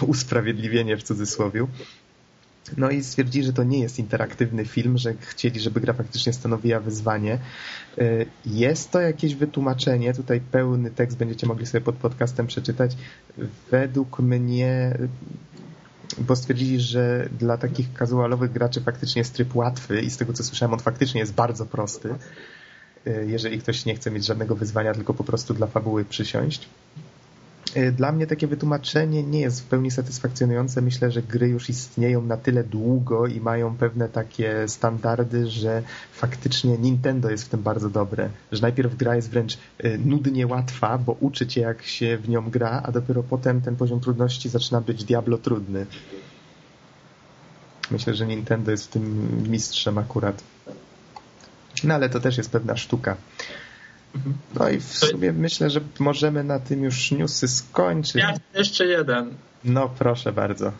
usprawiedliwienie w cudzysłowie. No i stwierdzili, że to nie jest interaktywny film, że chcieli, żeby gra faktycznie stanowiła wyzwanie. Y, jest to jakieś wytłumaczenie, tutaj pełny tekst będziecie mogli sobie pod podcastem przeczytać. Według mnie bo stwierdzili, że dla takich casualowych graczy faktycznie jest tryb łatwy i z tego co słyszałem on faktycznie jest bardzo prosty y, jeżeli ktoś nie chce mieć żadnego wyzwania, tylko po prostu dla fabuły przysiąść. Y, dla mnie takie wytłumaczenie nie jest w pełni satysfakcjonujące. Myślę, że gry już istnieją na tyle długo i mają pewne takie standardy, że faktycznie Nintendo jest w tym bardzo dobre. Że najpierw gra jest wręcz y, nudnie łatwa, bo uczy cię jak się w nią gra, a dopiero potem ten poziom trudności zaczyna być diablo trudny. Myślę, że Nintendo jest w tym mistrzem akurat. No ale to też jest pewna sztuka. No i w sumie myślę, że możemy na tym już newsy skończyć. Ja jeszcze jeden. No proszę bardzo.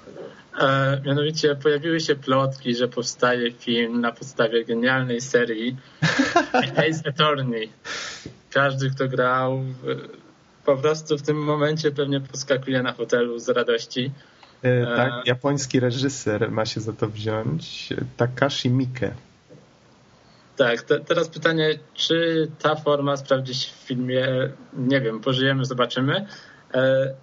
E, mianowicie pojawiły się plotki, że powstaje film na podstawie genialnej serii <laughs> Ace Attorney. Każdy, kto grał, po prostu w tym momencie pewnie poskakuje na hotelu z radości. E, tak, e, japoński reżyser ma się za to wziąć. Takashi Miike. Tak, te, teraz pytanie, czy ta forma sprawdzi się w filmie? Nie wiem, pożyjemy, zobaczymy. E,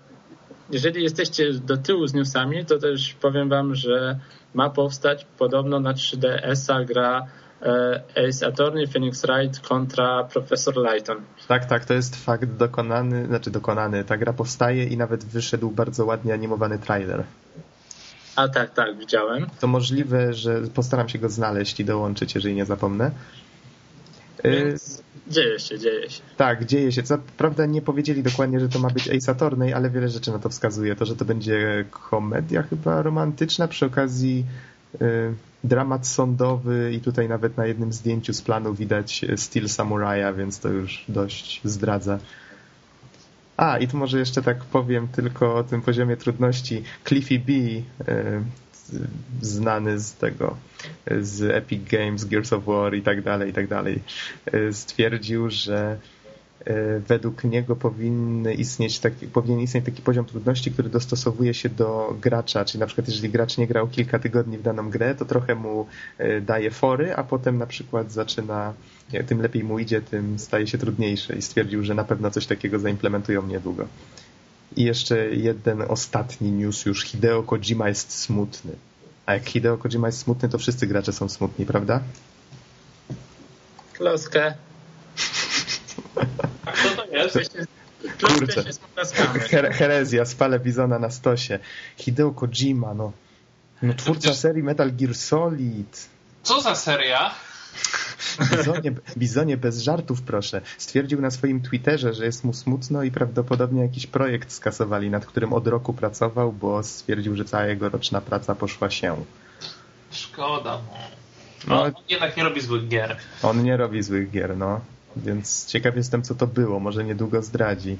jeżeli jesteście do tyłu z newsami, to też powiem wam, że ma powstać podobno na 3DS-a gra e, Ace Attorney, Phoenix Wright kontra Professor Lighton. Tak, tak, to jest fakt dokonany, znaczy dokonany. Ta gra powstaje i nawet wyszedł bardzo ładnie animowany trailer. A tak, tak, widziałem. To możliwe, że postaram się go znaleźć i dołączyć, jeżeli nie zapomnę. Więc dzieje się, dzieje się. Tak, dzieje się. Co prawda nie powiedzieli dokładnie, że to ma być Ace Attorney, ale wiele rzeczy na to wskazuje. To, że to będzie komedia chyba romantyczna, przy okazji y, dramat sądowy i tutaj nawet na jednym zdjęciu z planu widać styl samuraja, więc to już dość zdradza. A, i tu może jeszcze tak powiem tylko o tym poziomie trudności. Cliffy B, e, znany z tego, z Epic Games, Gears of War i tak dalej, i tak dalej, e, stwierdził, że e, według niego powinny istnieć taki, powinien istnieć taki poziom trudności, który dostosowuje się do gracza, czyli na przykład jeżeli gracz nie grał kilka tygodni w daną grę, to trochę mu daje fory, a potem na przykład zaczyna tym lepiej mu idzie, tym staje się trudniejsze i stwierdził, że na pewno coś takiego zaimplementują niedługo. I jeszcze jeden ostatni news już. Hideo Kojima jest smutny. A jak Hideo Kojima jest smutny, to wszyscy gracze są smutni, prawda? Kloskę. To jest? Kurczę. Her herezja, spalę Bizona na stosie. Hideo Kojima, no. No twórca przecież- serii Metal Gear Solid. Co za seria? Bizonie, Bizonie, bez żartów proszę. Stwierdził na swoim Twitterze, że jest mu smutno i prawdopodobnie jakiś projekt skasowali, nad którym od roku pracował, bo stwierdził, że cała jego roczna praca poszła się. Szkoda. No, No, on jednak nie robi złych gier. on nie robi złych gier, no. Więc ciekaw jestem, co to było. Może niedługo zdradzi.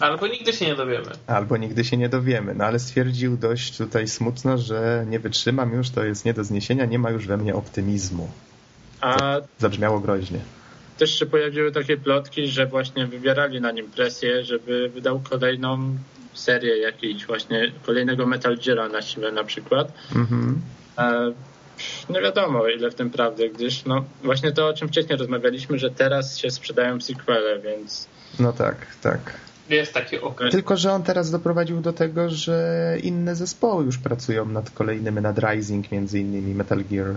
Albo nigdy się nie dowiemy. Albo nigdy się nie dowiemy. No ale stwierdził dość tutaj smutno, że nie wytrzymam już, to jest nie do zniesienia, nie ma już we mnie optymizmu. A Zabrzmiało groźnie. też się pojawiły takie plotki, że właśnie wywierali na nim presję, żeby wydał kolejną serię jakiejś właśnie, kolejnego Metal Geara na siłę na przykład. Mhm. E, Nie wiadomo, ile w tym prawdy, gdyż no właśnie to, o czym wcześniej rozmawialiśmy, że teraz się sprzedają sequele, więc No tak, tak. Jest taki okres. Tylko, że on teraz doprowadził do tego, że inne zespoły już pracują nad kolejnymi, nad Rising między innymi, Metal Gear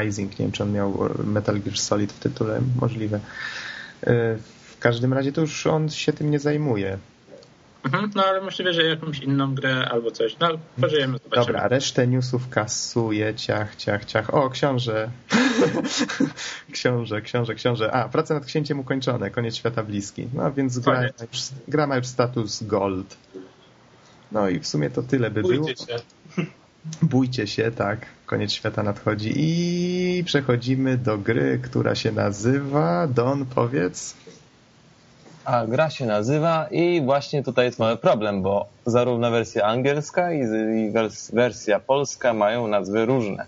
Rising, nie wiem czy on miał Metal Gear Solid w tytule, możliwe. E, W każdym razie to już on się tym nie zajmuje. Mhm, no ale możliwe, że jakąś inną grę albo coś. No pożyjemy, zobaczymy. Dobra, resztę newsów kasuje, ciach, ciach, ciach. O, książę. <laughs> książę, książę, książę. A, prace nad księciem ukończone, koniec świata bliski. No więc gra, już, gra ma już status gold. No i w sumie to tyle by było. Bójcie się. <laughs> Bójcie się, tak. Koniec świata nadchodzi i przechodzimy do gry, która się nazywa Don, powiedz. A gra się nazywa i właśnie tutaj jest mały problem, bo zarówno wersja angielska i i wers- wersja polska mają nazwy różne.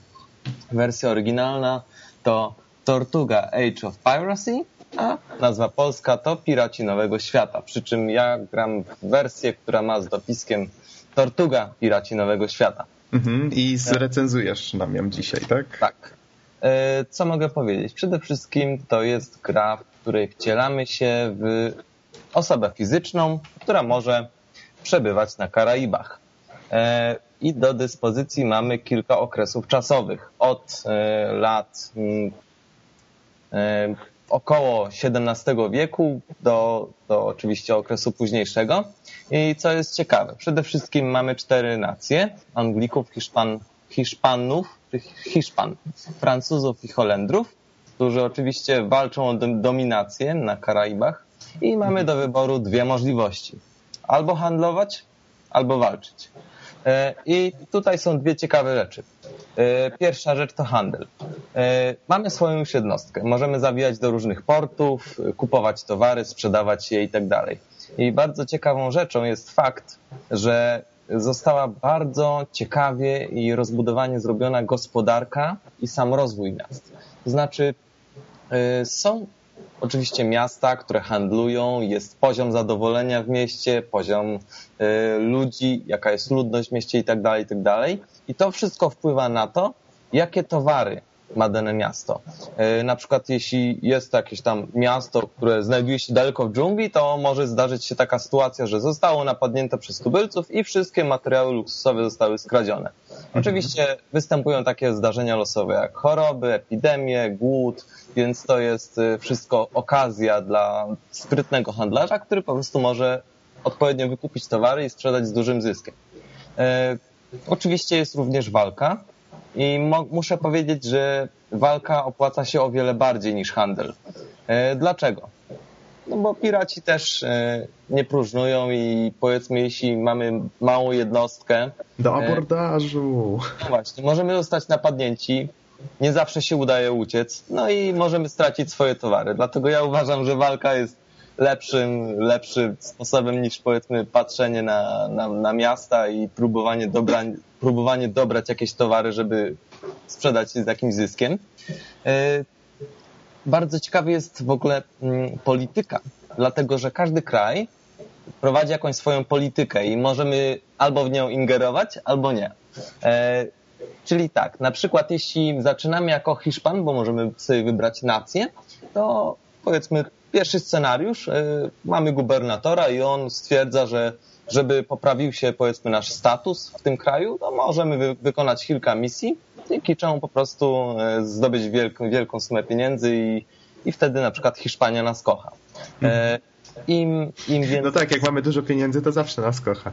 Wersja oryginalna to Tortuga Age of Piracy, a nazwa polska to Piraci Nowego Świata. Przy czym ja gram w wersję, która ma z dopiskiem Tortuga Piraci Nowego Świata. Mhm. I zrecenzujesz nam ją dzisiaj, tak? Tak. E, Co mogę powiedzieć? Przede wszystkim to jest gra, w której wcielamy się w osobę fizyczną, która może przebywać na Karaibach. E, I do dyspozycji mamy kilka okresów czasowych. Od e, lat mm, e, około XVII wieku do, do oczywiście okresu późniejszego. I co jest ciekawe, przede wszystkim mamy cztery nacje: Anglików, Hiszpan, Hiszpanów, Hiszpan, Francuzów i Holendrów, którzy oczywiście walczą o dom- dominację na Karaibach. I mamy do wyboru dwie możliwości: albo handlować, albo walczyć. E, I tutaj są dwie ciekawe rzeczy. E, Pierwsza rzecz to handel. E, Mamy swoją już jednostkę. Możemy zawijać do różnych portów, kupować towary, sprzedawać je i tak dalej. I bardzo ciekawą rzeczą jest fakt, że została bardzo ciekawie i rozbudowanie zrobiona gospodarka i sam rozwój miast. To znaczy, są oczywiście miasta, które handlują, jest poziom zadowolenia w mieście, poziom y, ludzi, jaka jest ludność w mieście i tak dalej, i tak. I to wszystko wpływa na to, jakie towary ma dane miasto. Y, Na przykład jeśli jest jakieś tam miasto, które znajduje się daleko w dżungli, to może zdarzyć się taka sytuacja, że zostało napadnięte przez tubylców i wszystkie materiały luksusowe zostały skradzione. Oczywiście występują takie zdarzenia losowe jak choroby, epidemie, głód, więc to jest y, wszystko okazja dla sprytnego handlarza, który po prostu może odpowiednio wykupić towary i sprzedać z dużym zyskiem. E, Oczywiście jest również walka i muszę powiedzieć, że walka opłaca się o wiele bardziej niż handel. E, Dlaczego? No bo piraci też e, nie próżnują i powiedzmy, jeśli mamy małą jednostkę, Do E. abordażu. no właśnie, możemy zostać napadnięci, nie zawsze się udaje uciec, no i możemy stracić swoje towary. Dlatego ja uważam, że walka jest lepszym, lepszym sposobem niż powiedzmy patrzenie na, na, na miasta i próbowanie, dobrań, próbowanie dobrać jakieś towary, żeby sprzedać je z jakimś zyskiem. E, Bardzo ciekawy jest w ogóle mm, polityka, dlatego że każdy kraj prowadzi jakąś swoją politykę i możemy albo w nią ingerować, albo nie. E, czyli tak, na przykład jeśli zaczynamy jako Hiszpan, bo możemy sobie wybrać nację, to powiedzmy pierwszy scenariusz, e, mamy gubernatora i on stwierdza, że żeby poprawił się powiedzmy nasz status w tym kraju, to możemy wy wykonać kilka misji, dzięki czemu po prostu e, zdobyć wielką, wielką sumę pieniędzy i i wtedy na przykład Hiszpania nas kocha. E, Im, im więcej... No tak, jak mamy dużo pieniędzy, to zawsze nas kocha.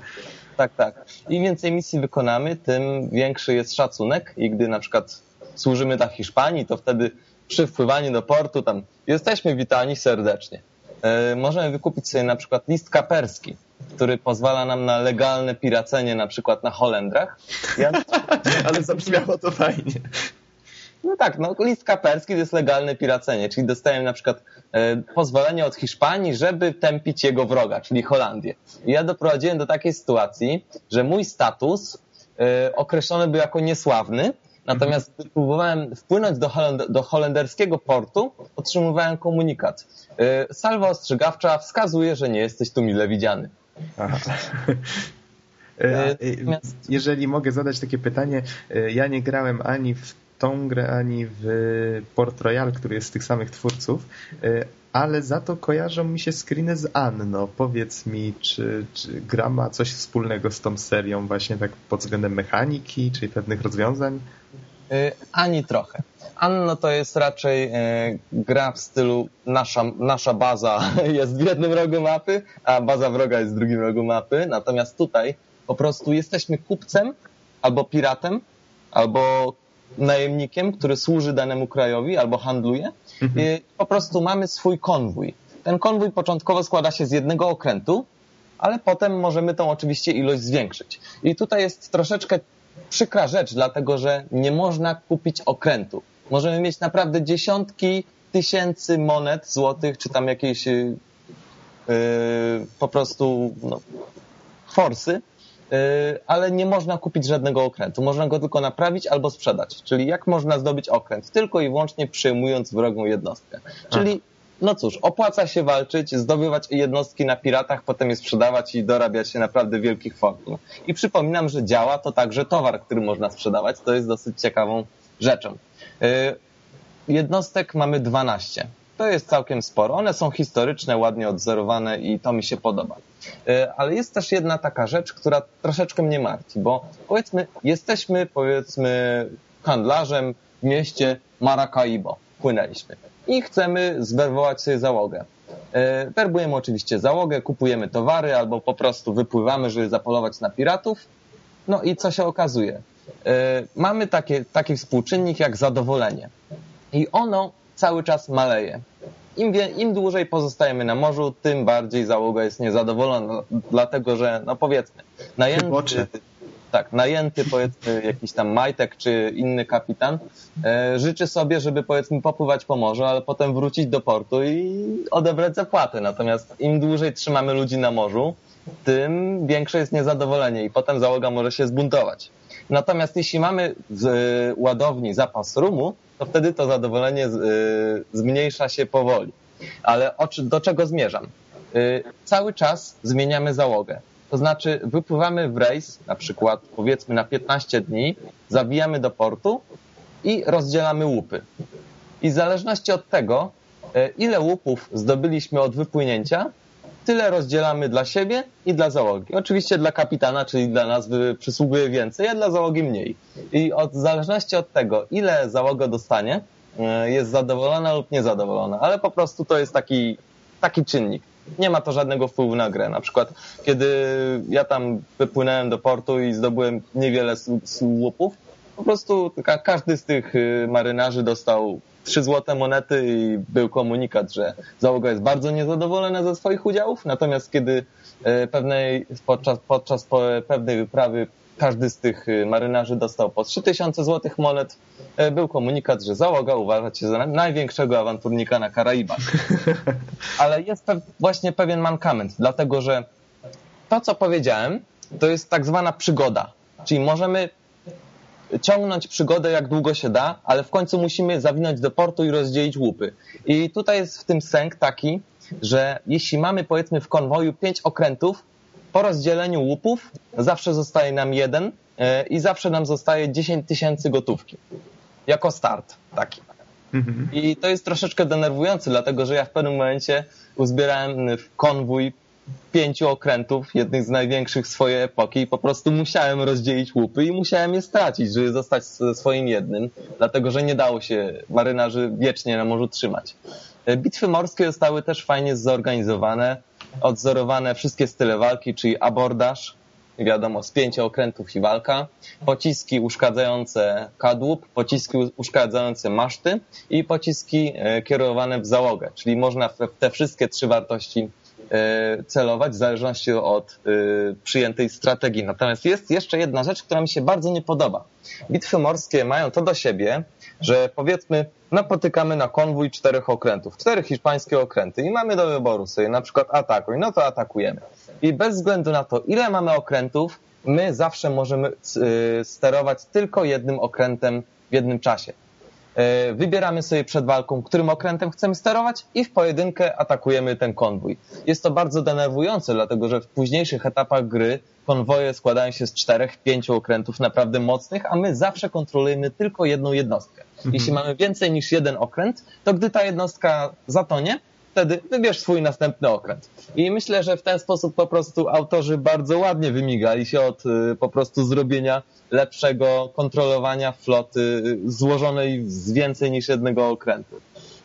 Tak, tak. Im więcej misji wykonamy, tym większy jest szacunek i gdy na przykład służymy dla Hiszpanii, to wtedy przy wpływaniu do portu tam jesteśmy witani serdecznie. E, możemy wykupić sobie na przykład list kaperski, który pozwala nam na legalne piracenie na przykład na Holendrach. Ja... <laughs> Ale zabrzmiało to fajnie. No tak, no list kaperski to jest legalne piracenie, czyli dostajemy na przykład e, pozwolenie od Hiszpanii, żeby tępić jego wroga, czyli Holandię. I ja doprowadziłem do takiej sytuacji, że mój status e, określony był jako niesławny, natomiast gdy próbowałem wpłynąć do, holend do holenderskiego portu, otrzymywałem komunikat. E, salwa ostrzegawcza wskazuje, że nie jesteś tu mile widziany. Aha. <laughs> E, jeżeli mogę zadać takie pytanie, e, ja nie grałem ani w tą grę, ani w Port Royal, który jest z tych samych twórców, e, ale za to kojarzą mi się screeny z Anno. Powiedz mi, czy, czy gra ma coś wspólnego z tą serią właśnie tak pod względem mechaniki, czy pewnych rozwiązań? Ani trochę. Anno to jest raczej gra w stylu nasza, nasza baza <laughs> jest w jednym rogu mapy, a baza wroga jest w drugim rogu mapy. Natomiast tutaj po prostu jesteśmy kupcem albo piratem, albo najemnikiem, który służy danemu krajowi albo handluje. Mhm. Po prostu mamy swój konwój. Ten konwój początkowo składa się z jednego okrętu, ale potem możemy tą oczywiście ilość zwiększyć. I tutaj jest troszeczkę przykra rzecz, dlatego że nie można kupić okrętu. Możemy mieć naprawdę dziesiątki tysięcy monet złotych, czy tam jakieś yy, po prostu no, forsy, ale nie można kupić żadnego okrętu. Można go tylko naprawić albo sprzedać. Czyli jak można zdobyć okręt? Tylko i wyłącznie przyjmując wrogą jednostkę. Czyli no cóż, opłaca się walczyć, zdobywać jednostki na piratach, potem je sprzedawać i dorabiać się naprawdę wielkich fortun. I przypominam, że działa to także towar, który można sprzedawać. To jest dosyć ciekawą rzeczą. Y, jednostek mamy 12 to jest całkiem sporo. One są historyczne, ładnie odzorowane i to mi się podoba. E, ale jest też jedna taka rzecz, która troszeczkę mnie martwi, bo powiedzmy, jesteśmy powiedzmy handlarzem w mieście Maracaibo. Płynęliśmy i chcemy zwerbować sobie załogę. E, werbujemy oczywiście załogę, kupujemy towary albo po prostu wypływamy, żeby zapolować na piratów. No i co się okazuje? E, mamy takie, taki współczynnik jak zadowolenie. I ono cały czas maleje. Im, Im dłużej pozostajemy na morzu, tym bardziej załoga jest niezadowolona, dlatego że, no powiedzmy, najęty, tak, najęty powiedzmy jakiś tam majtek czy inny kapitan e, życzy sobie, żeby powiedzmy popływać po morzu, ale potem wrócić do portu i odebrać zapłatę. Natomiast im dłużej trzymamy ludzi na morzu, tym większe jest niezadowolenie i potem załoga może się zbuntować. Natomiast jeśli mamy z ładowni zapas rumu, to wtedy to zadowolenie y, zmniejsza się powoli. Ale do czego zmierzam? Y, cały czas zmieniamy załogę. To znaczy wypływamy w rejs, na przykład powiedzmy na 15 dni, zawijamy do portu i rozdzielamy łupy. I w zależności od tego, y, ile łupów zdobyliśmy od wypłynięcia, tyle rozdzielamy dla siebie i dla załogi. Oczywiście dla kapitana, czyli dla nas przysługuje więcej, a dla załogi mniej. I od, w zależności od tego, ile załoga dostanie, e, jest zadowolona lub niezadowolona, ale po prostu to jest taki, taki czynnik. Nie ma to żadnego wpływu na grę. Na przykład, kiedy ja tam wypłynąłem do portu i zdobyłem niewiele słupów, po prostu każdy z tych y, marynarzy dostał trzy złote monety i był komunikat, że załoga jest bardzo niezadowolona ze swoich udziałów, natomiast kiedy e, pewnej, podczas, podczas pewnej wyprawy każdy z tych e, marynarzy dostał po 3000 złotych monet, e, był komunikat, że załoga uważa się za największego awanturnika na Karaibach. <laughs> Ale jest właśnie pewien mankament, dlatego że to, co powiedziałem, to jest tak zwana przygoda. Czyli możemy ciągnąć przygodę jak długo się da, ale w końcu musimy zawinąć do portu i rozdzielić łupy. I tutaj jest w tym sęk taki, że jeśli mamy powiedzmy w konwoju pięć okrętów, po rozdzieleniu łupów zawsze zostaje nam jeden e, i zawsze nam zostaje 10 tysięcy gotówki. Jako start taki. Mhm. I to jest troszeczkę denerwujące, dlatego że ja w pewnym momencie uzbierałem w konwój pięciu okrętów, jednych z największych swojej epoki i po prostu musiałem rozdzielić łupy i musiałem je stracić, żeby zostać swoim jednym, dlatego że nie dało się marynarzy wiecznie na morzu trzymać. Bitwy morskie zostały też fajnie zorganizowane, odzorowane wszystkie style walki, czyli abordaż, wiadomo, spięcie okrętów i walka, pociski uszkadzające kadłub, pociski uszkadzające maszty i pociski e, kierowane w załogę, czyli można te wszystkie trzy wartości e, celować w zależności od e, przyjętej strategii. Natomiast jest jeszcze jedna rzecz, która mi się bardzo nie podoba. Bitwy morskie mają to do siebie, że powiedzmy napotykamy na konwój czterech okrętów, cztery hiszpańskie okręty i mamy do wyboru sobie na przykład atakuj, no to atakujemy. I bez względu na to, ile mamy okrętów, my zawsze możemy y, sterować tylko jednym okrętem w jednym czasie. Y, wybieramy sobie przed walką, którym okrętem chcemy sterować i w pojedynkę atakujemy ten konwój. Jest to bardzo denerwujące, dlatego że w późniejszych etapach gry konwoje składają się z czterech, pięciu okrętów naprawdę mocnych, a my zawsze kontrolujemy tylko jedną jednostkę. Mhm. Jeśli mamy więcej niż jeden okręt, to gdy ta jednostka zatonie, wtedy wybierz swój następny okręt. I myślę, że w ten sposób po prostu autorzy bardzo ładnie wymigali się od y, po prostu zrobienia lepszego kontrolowania floty y, złożonej z więcej niż jednego okrętu.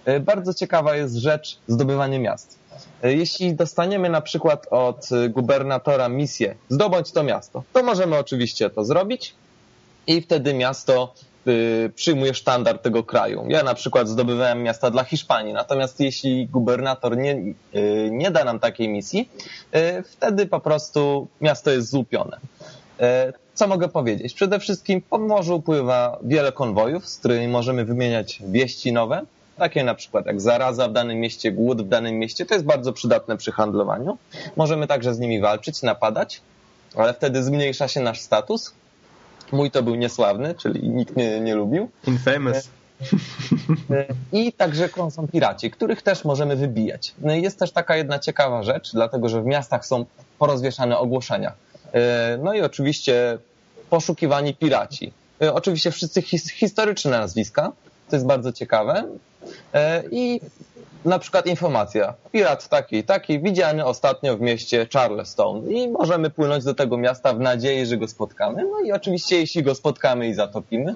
Y, bardzo ciekawa jest rzecz zdobywanie miast. Jeśli dostaniemy na przykład od gubernatora misję zdobądź to miasto, to możemy oczywiście to zrobić i wtedy miasto przyjmuje sztandar tego kraju. Ja na przykład zdobywałem miasta dla Hiszpanii, natomiast jeśli gubernator nie, y, nie da nam takiej misji, y, wtedy po prostu miasto jest złupione. Co mogę powiedzieć? Przede wszystkim po morzu pływa wiele konwojów, z którymi możemy wymieniać wieści nowe, takie na przykład jak zaraza w danym mieście, głód w danym mieście. To jest bardzo przydatne przy handlowaniu. Możemy także z nimi walczyć, napadać, ale wtedy zmniejsza się nasz status, Mój to był niesławny, czyli nikt mnie nie lubił. Infamous. E, I także są piraci, których też możemy wybijać. No jest też taka jedna ciekawa rzecz, dlatego że w miastach są porozwieszane ogłoszenia. E, no i oczywiście poszukiwani piraci. E, oczywiście wszyscy historyczne nazwiska, to jest bardzo ciekawe. I na przykład informacja. Pirat taki, taki, widziany ostatnio w mieście Charleston i możemy płynąć do tego miasta w nadziei, że go spotkamy. No i oczywiście jeśli go spotkamy i zatopimy,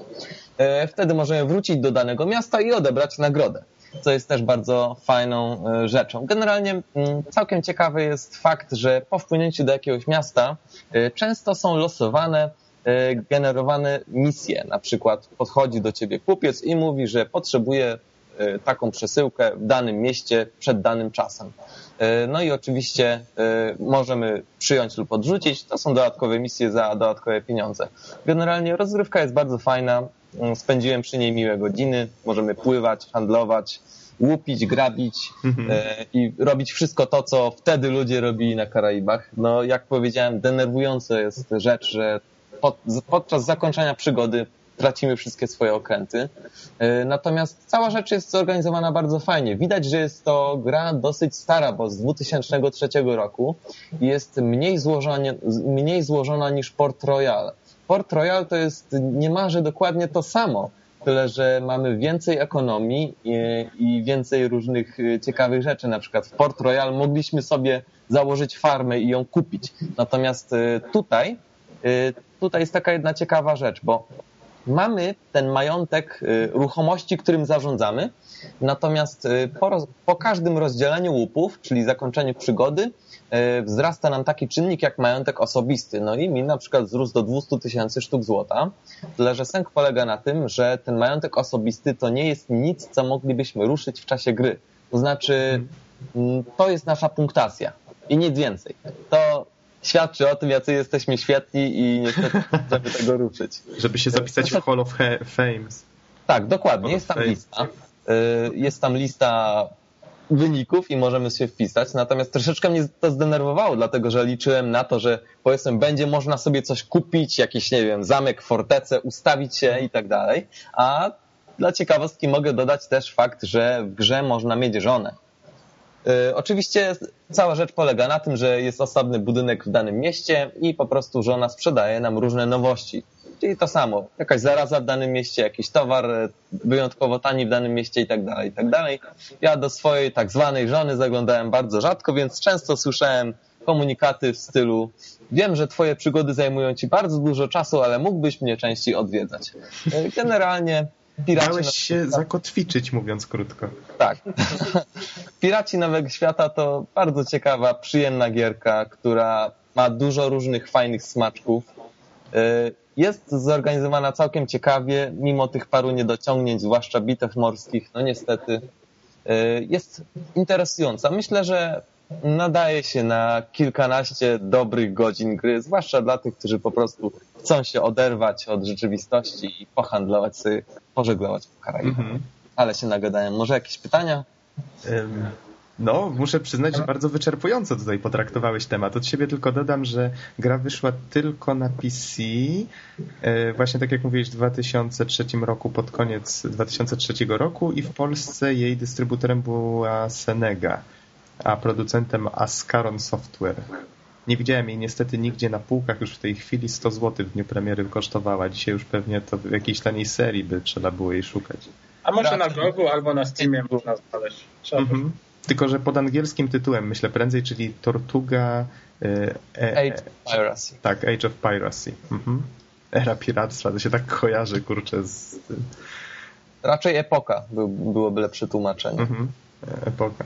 e, wtedy możemy wrócić do danego miasta i odebrać nagrodę co jest też bardzo fajną e, rzeczą. Generalnie mm, całkiem ciekawy jest fakt, że po wpłynięciu do jakiegoś miasta e, często są losowane generowane misje. Na przykład podchodzi do ciebie kupiec i mówi, że potrzebuje E, taką przesyłkę w danym mieście przed danym czasem. E, no i oczywiście e, możemy przyjąć lub odrzucić. To są dodatkowe misje za dodatkowe pieniądze. Generalnie rozrywka jest bardzo fajna. Mm, spędziłem przy niej miłe godziny. Możemy pływać, handlować, łupić, grabić mhm. i robić wszystko to, co wtedy ludzie robili na Karaibach. No, jak powiedziałem, denerwująca jest rzecz, że pod, podczas zakończenia przygody tracimy wszystkie swoje okręty. E, natomiast cała rzecz jest zorganizowana bardzo fajnie. Widać, że jest to gra dosyć stara, bo z 2003 roku jest mniej złożona, mniej złożona niż Port Royal. Port Royal to jest niemalże dokładnie to samo, tyle że mamy więcej ekonomii i, i więcej różnych e, ciekawych rzeczy. Na przykład w Port Royal mogliśmy sobie założyć farmę i ją kupić. Natomiast e, tutaj tutaj jest taka jedna ciekawa rzecz, bo mamy ten majątek y, ruchomości, którym zarządzamy, natomiast y, po, po każdym rozdzieleniu łupów, czyli zakończeniu przygody, y, wzrasta nam taki czynnik jak majątek osobisty. No i mi na przykład wzrósł do 200 tysięcy sztuk złota, tyle że sęk polega na tym, że ten majątek osobisty to nie jest nic, co moglibyśmy ruszyć w czasie gry. To znaczy, mm, to jest nasza punktacja i nic więcej. To świadczy o tym, jacy jesteśmy świetni i niestety <laughs> żeby tego ruszyć. Żeby się zapisać w Hall of Fames. Tak, dokładnie. Jest tam lista. Y, jest tam lista wyników i możemy się wpisać. Natomiast troszeczkę mnie to zdenerwowało, dlatego że liczyłem na to, że powiedzmy będzie można sobie coś kupić, jakiś, nie wiem, zamek, fortecę, ustawić się i tak dalej. A dla ciekawostki mogę dodać też fakt, że w grze można mieć żonę. Y, oczywiście cała rzecz polega na tym, że jest osobny budynek w danym mieście i po prostu żona sprzedaje nam różne nowości. Czyli to samo, jakaś zaraza w danym mieście, jakiś towar y, wyjątkowo tani w danym mieście i tak dalej, i tak dalej. Ja do swojej tak zwanej żony zaglądałem bardzo rzadko, więc często słyszałem komunikaty w stylu wiem, że twoje przygody zajmują ci bardzo dużo czasu, ale mógłbyś mnie częściej odwiedzać. Y, generalnie Piraci Dałeś się zakotwiczyć, mówiąc krótko. Tak. <laughs> Piraci Nowego Świata to bardzo ciekawa, przyjemna gierka, która ma dużo różnych fajnych smaczków. Y, jest zorganizowana całkiem ciekawie, mimo tych paru niedociągnięć, zwłaszcza bitew morskich, no niestety y, jest interesująca. Myślę, że nadaje się na kilkanaście dobrych godzin gry, zwłaszcza dla tych, którzy po prostu chcą się oderwać od rzeczywistości i pohandlować sobie, pożeglować po Karaibach. Mhm. Ale się nagadałem. Może jakieś pytania? No, muszę przyznać, że bardzo wyczerpująco tutaj potraktowałeś temat. Od siebie tylko dodam, że gra wyszła tylko na PC, e, właśnie tak jak mówiłeś, w 2003 roku, pod koniec 2003 roku i w Polsce jej dystrybutorem była Senega, a producentem Ascaron Software. Nie widziałem jej niestety nigdzie na półkach już w tej chwili 100 zł w dniu premiery kosztowała. Dzisiaj już pewnie to w jakiejś taniej serii by trzeba było jej szukać. A może na Gogu albo na Steamie można znaleźć. Trzeba mhm. Tylko, że pod angielskim tytułem, myślę prędzej, czyli Tortuga... E, e, Age of Piracy. Tak, Age of Piracy. Mhm. Era piractwa, to się tak kojarzy, kurczę, z tym. Raczej epoka by, byłoby lepsze tłumaczenie. Mhm. Epoka.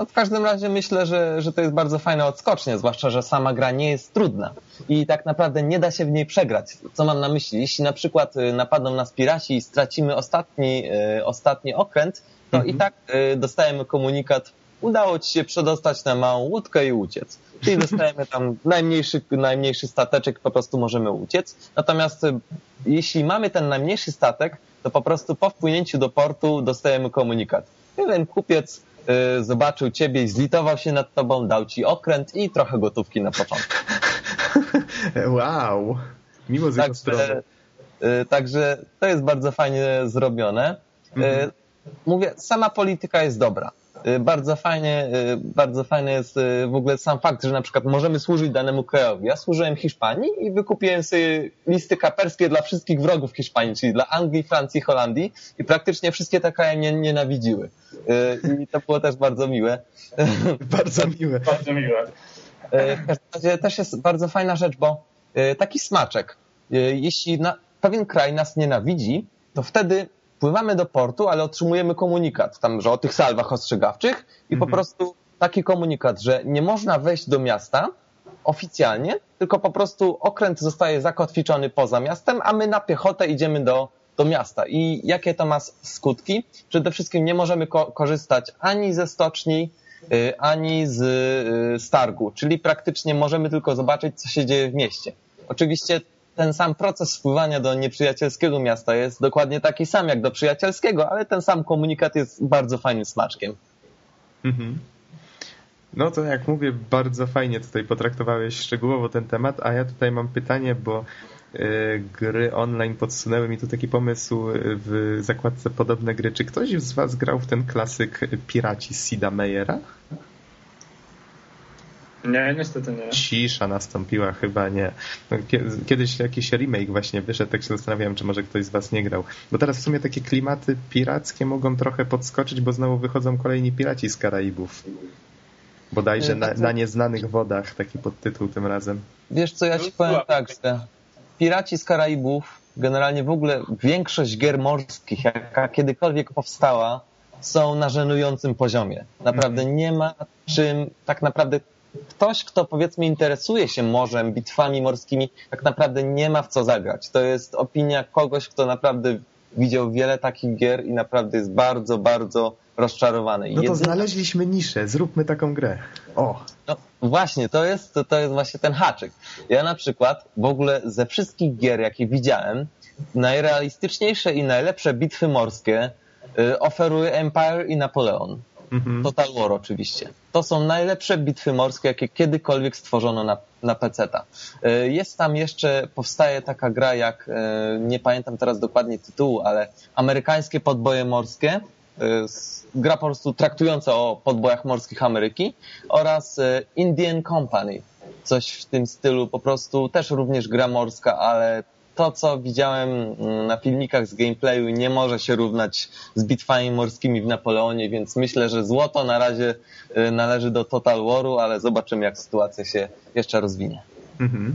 No w każdym razie myślę, że, że to jest bardzo fajne odskocznie, zwłaszcza, że sama gra nie jest trudna i tak naprawdę nie da się w niej przegrać. Co mam na myśli? Jeśli na przykład y, napadną nas piraci i stracimy ostatni, y, ostatni okręt, to mhm. i tak y, dostajemy komunikat, udało ci się przedostać na małą łódkę i uciec. Czyli <laughs> dostajemy tam najmniejszy, najmniejszy stateczek, po prostu możemy uciec. Natomiast jeśli mamy ten najmniejszy statek, to po prostu po wpłynięciu do portu dostajemy komunikat. Jeden kupiec zobaczył ciebie i zlitował się nad tobą, dał ci okręt i trochę gotówki na początku. <laughs> Wow, miło z jego strony. Y, także to jest bardzo fajnie zrobione. Y, mhm. Mówię, sama polityka jest dobra. Y, bardzo fajnie, y, bardzo fajny jest y, w ogóle sam fakt, że na przykład możemy służyć danemu krajowi. Ja służyłem Hiszpanii i wykupiłem sobie listy kaperskie dla wszystkich wrogów Hiszpanii, czyli dla Anglii, Francji, Holandii i praktycznie wszystkie te kraje mnie nienawidziły. I to było też bardzo miłe. <laughs> Bardzo miłe. Bardzo miłe. W każdym razie też jest bardzo fajna rzecz, bo taki smaczek. Jeśli na, pewien kraj nas nienawidzi, to wtedy pływamy do portu, ale otrzymujemy komunikat tam, że o tych salwach ostrzegawczych i mhm. po prostu taki komunikat, że nie można wejść do miasta oficjalnie, tylko po prostu okręt zostaje zakotwiczony poza miastem, a my na piechotę idziemy do, do miasta. I jakie to ma skutki? Przede wszystkim nie możemy ko korzystać ani ze stoczni, y, ani z, y, z targu, czyli praktycznie możemy tylko zobaczyć, co się dzieje w mieście. Oczywiście ten sam proces wpływania do nieprzyjacielskiego miasta jest dokładnie taki sam jak do przyjacielskiego, ale ten sam komunikat jest bardzo fajnym smaczkiem. Mhm. No to jak mówię, bardzo fajnie tutaj potraktowałeś szczegółowo ten temat, a ja tutaj mam pytanie, bo y, gry online podsunęły mi tu taki pomysł w zakładce podobne gry. Czy ktoś z Was grał w ten klasyk Piraci Sida Meyera? Nie, niestety nie. Cisza nastąpiła, chyba nie. No, kiedyś jakiś remake właśnie wyszedł, tak się zastanawiałem, czy może ktoś z was nie grał. Bo teraz w sumie takie klimaty pirackie mogą trochę podskoczyć, bo znowu wychodzą kolejni piraci z Karaibów. Bodajże na, na nieznanych wodach, taki podtytuł tym razem. Wiesz co, ja ci powiem tak, że piraci z Karaibów, generalnie w ogóle większość gier morskich, jaka kiedykolwiek powstała, są na żenującym poziomie. Naprawdę mhm. nie ma czym tak naprawdę ktoś, kto powiedzmy interesuje się morzem, bitwami morskimi, tak naprawdę nie ma w co zagrać. To jest opinia kogoś, kto naprawdę widział wiele takich gier i naprawdę jest bardzo, bardzo rozczarowany. No to znaleźliśmy niszę, zróbmy taką grę. O! No właśnie, to jest, to, to jest właśnie ten haczyk. Ja na przykład w ogóle ze wszystkich gier, jakie widziałem, najrealistyczniejsze i najlepsze bitwy morskie y, oferuje Empire i Napoleon. Mhm. Total War oczywiście. To są najlepsze bitwy morskie, jakie kiedykolwiek stworzono na, na PC-ta. E, jest tam jeszcze, powstaje taka gra jak, e, nie pamiętam teraz dokładnie tytułu, ale amerykańskie podboje morskie, e, gra po prostu traktująca o podbojach morskich Ameryki oraz Indian Company. Coś w tym stylu, po prostu też również gra morska, ale to, co widziałem mm, na filmikach z gameplayu, nie może się równać z bitwami morskimi w Napoleonie, więc myślę, że złoto na razie y, należy do Total Waru, ale zobaczymy, jak sytuacja się jeszcze rozwinie. Mhm.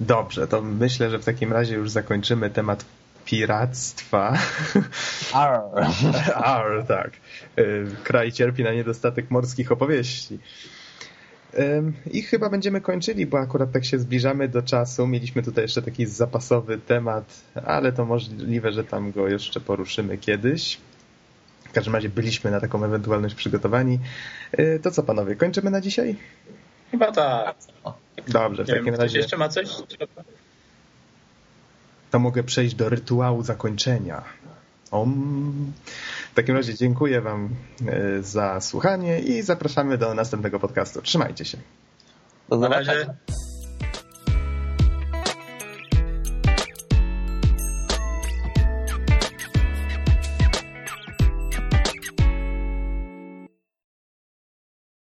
Dobrze, to myślę, że w takim razie już zakończymy temat piractwa. <laughs> Arr, tak. Y, Kraj cierpi na niedostatek morskich opowieści. I chyba będziemy kończyli, bo akurat tak się zbliżamy do czasu. Mieliśmy tutaj jeszcze taki zapasowy temat, ale to możliwe, że tam go jeszcze poruszymy kiedyś. W każdym razie byliśmy na taką ewentualność przygotowani. Y, To co panowie, kończymy na dzisiaj? Chyba tak. Dobrze, w Nie takim wiem, razie jeszcze ma coś? to mogę przejść do rytuału zakończenia. Om. W takim razie dziękuję Wam y, za słuchanie i zapraszamy do następnego podcastu. Trzymajcie się. Do Na zobaczenia. razie.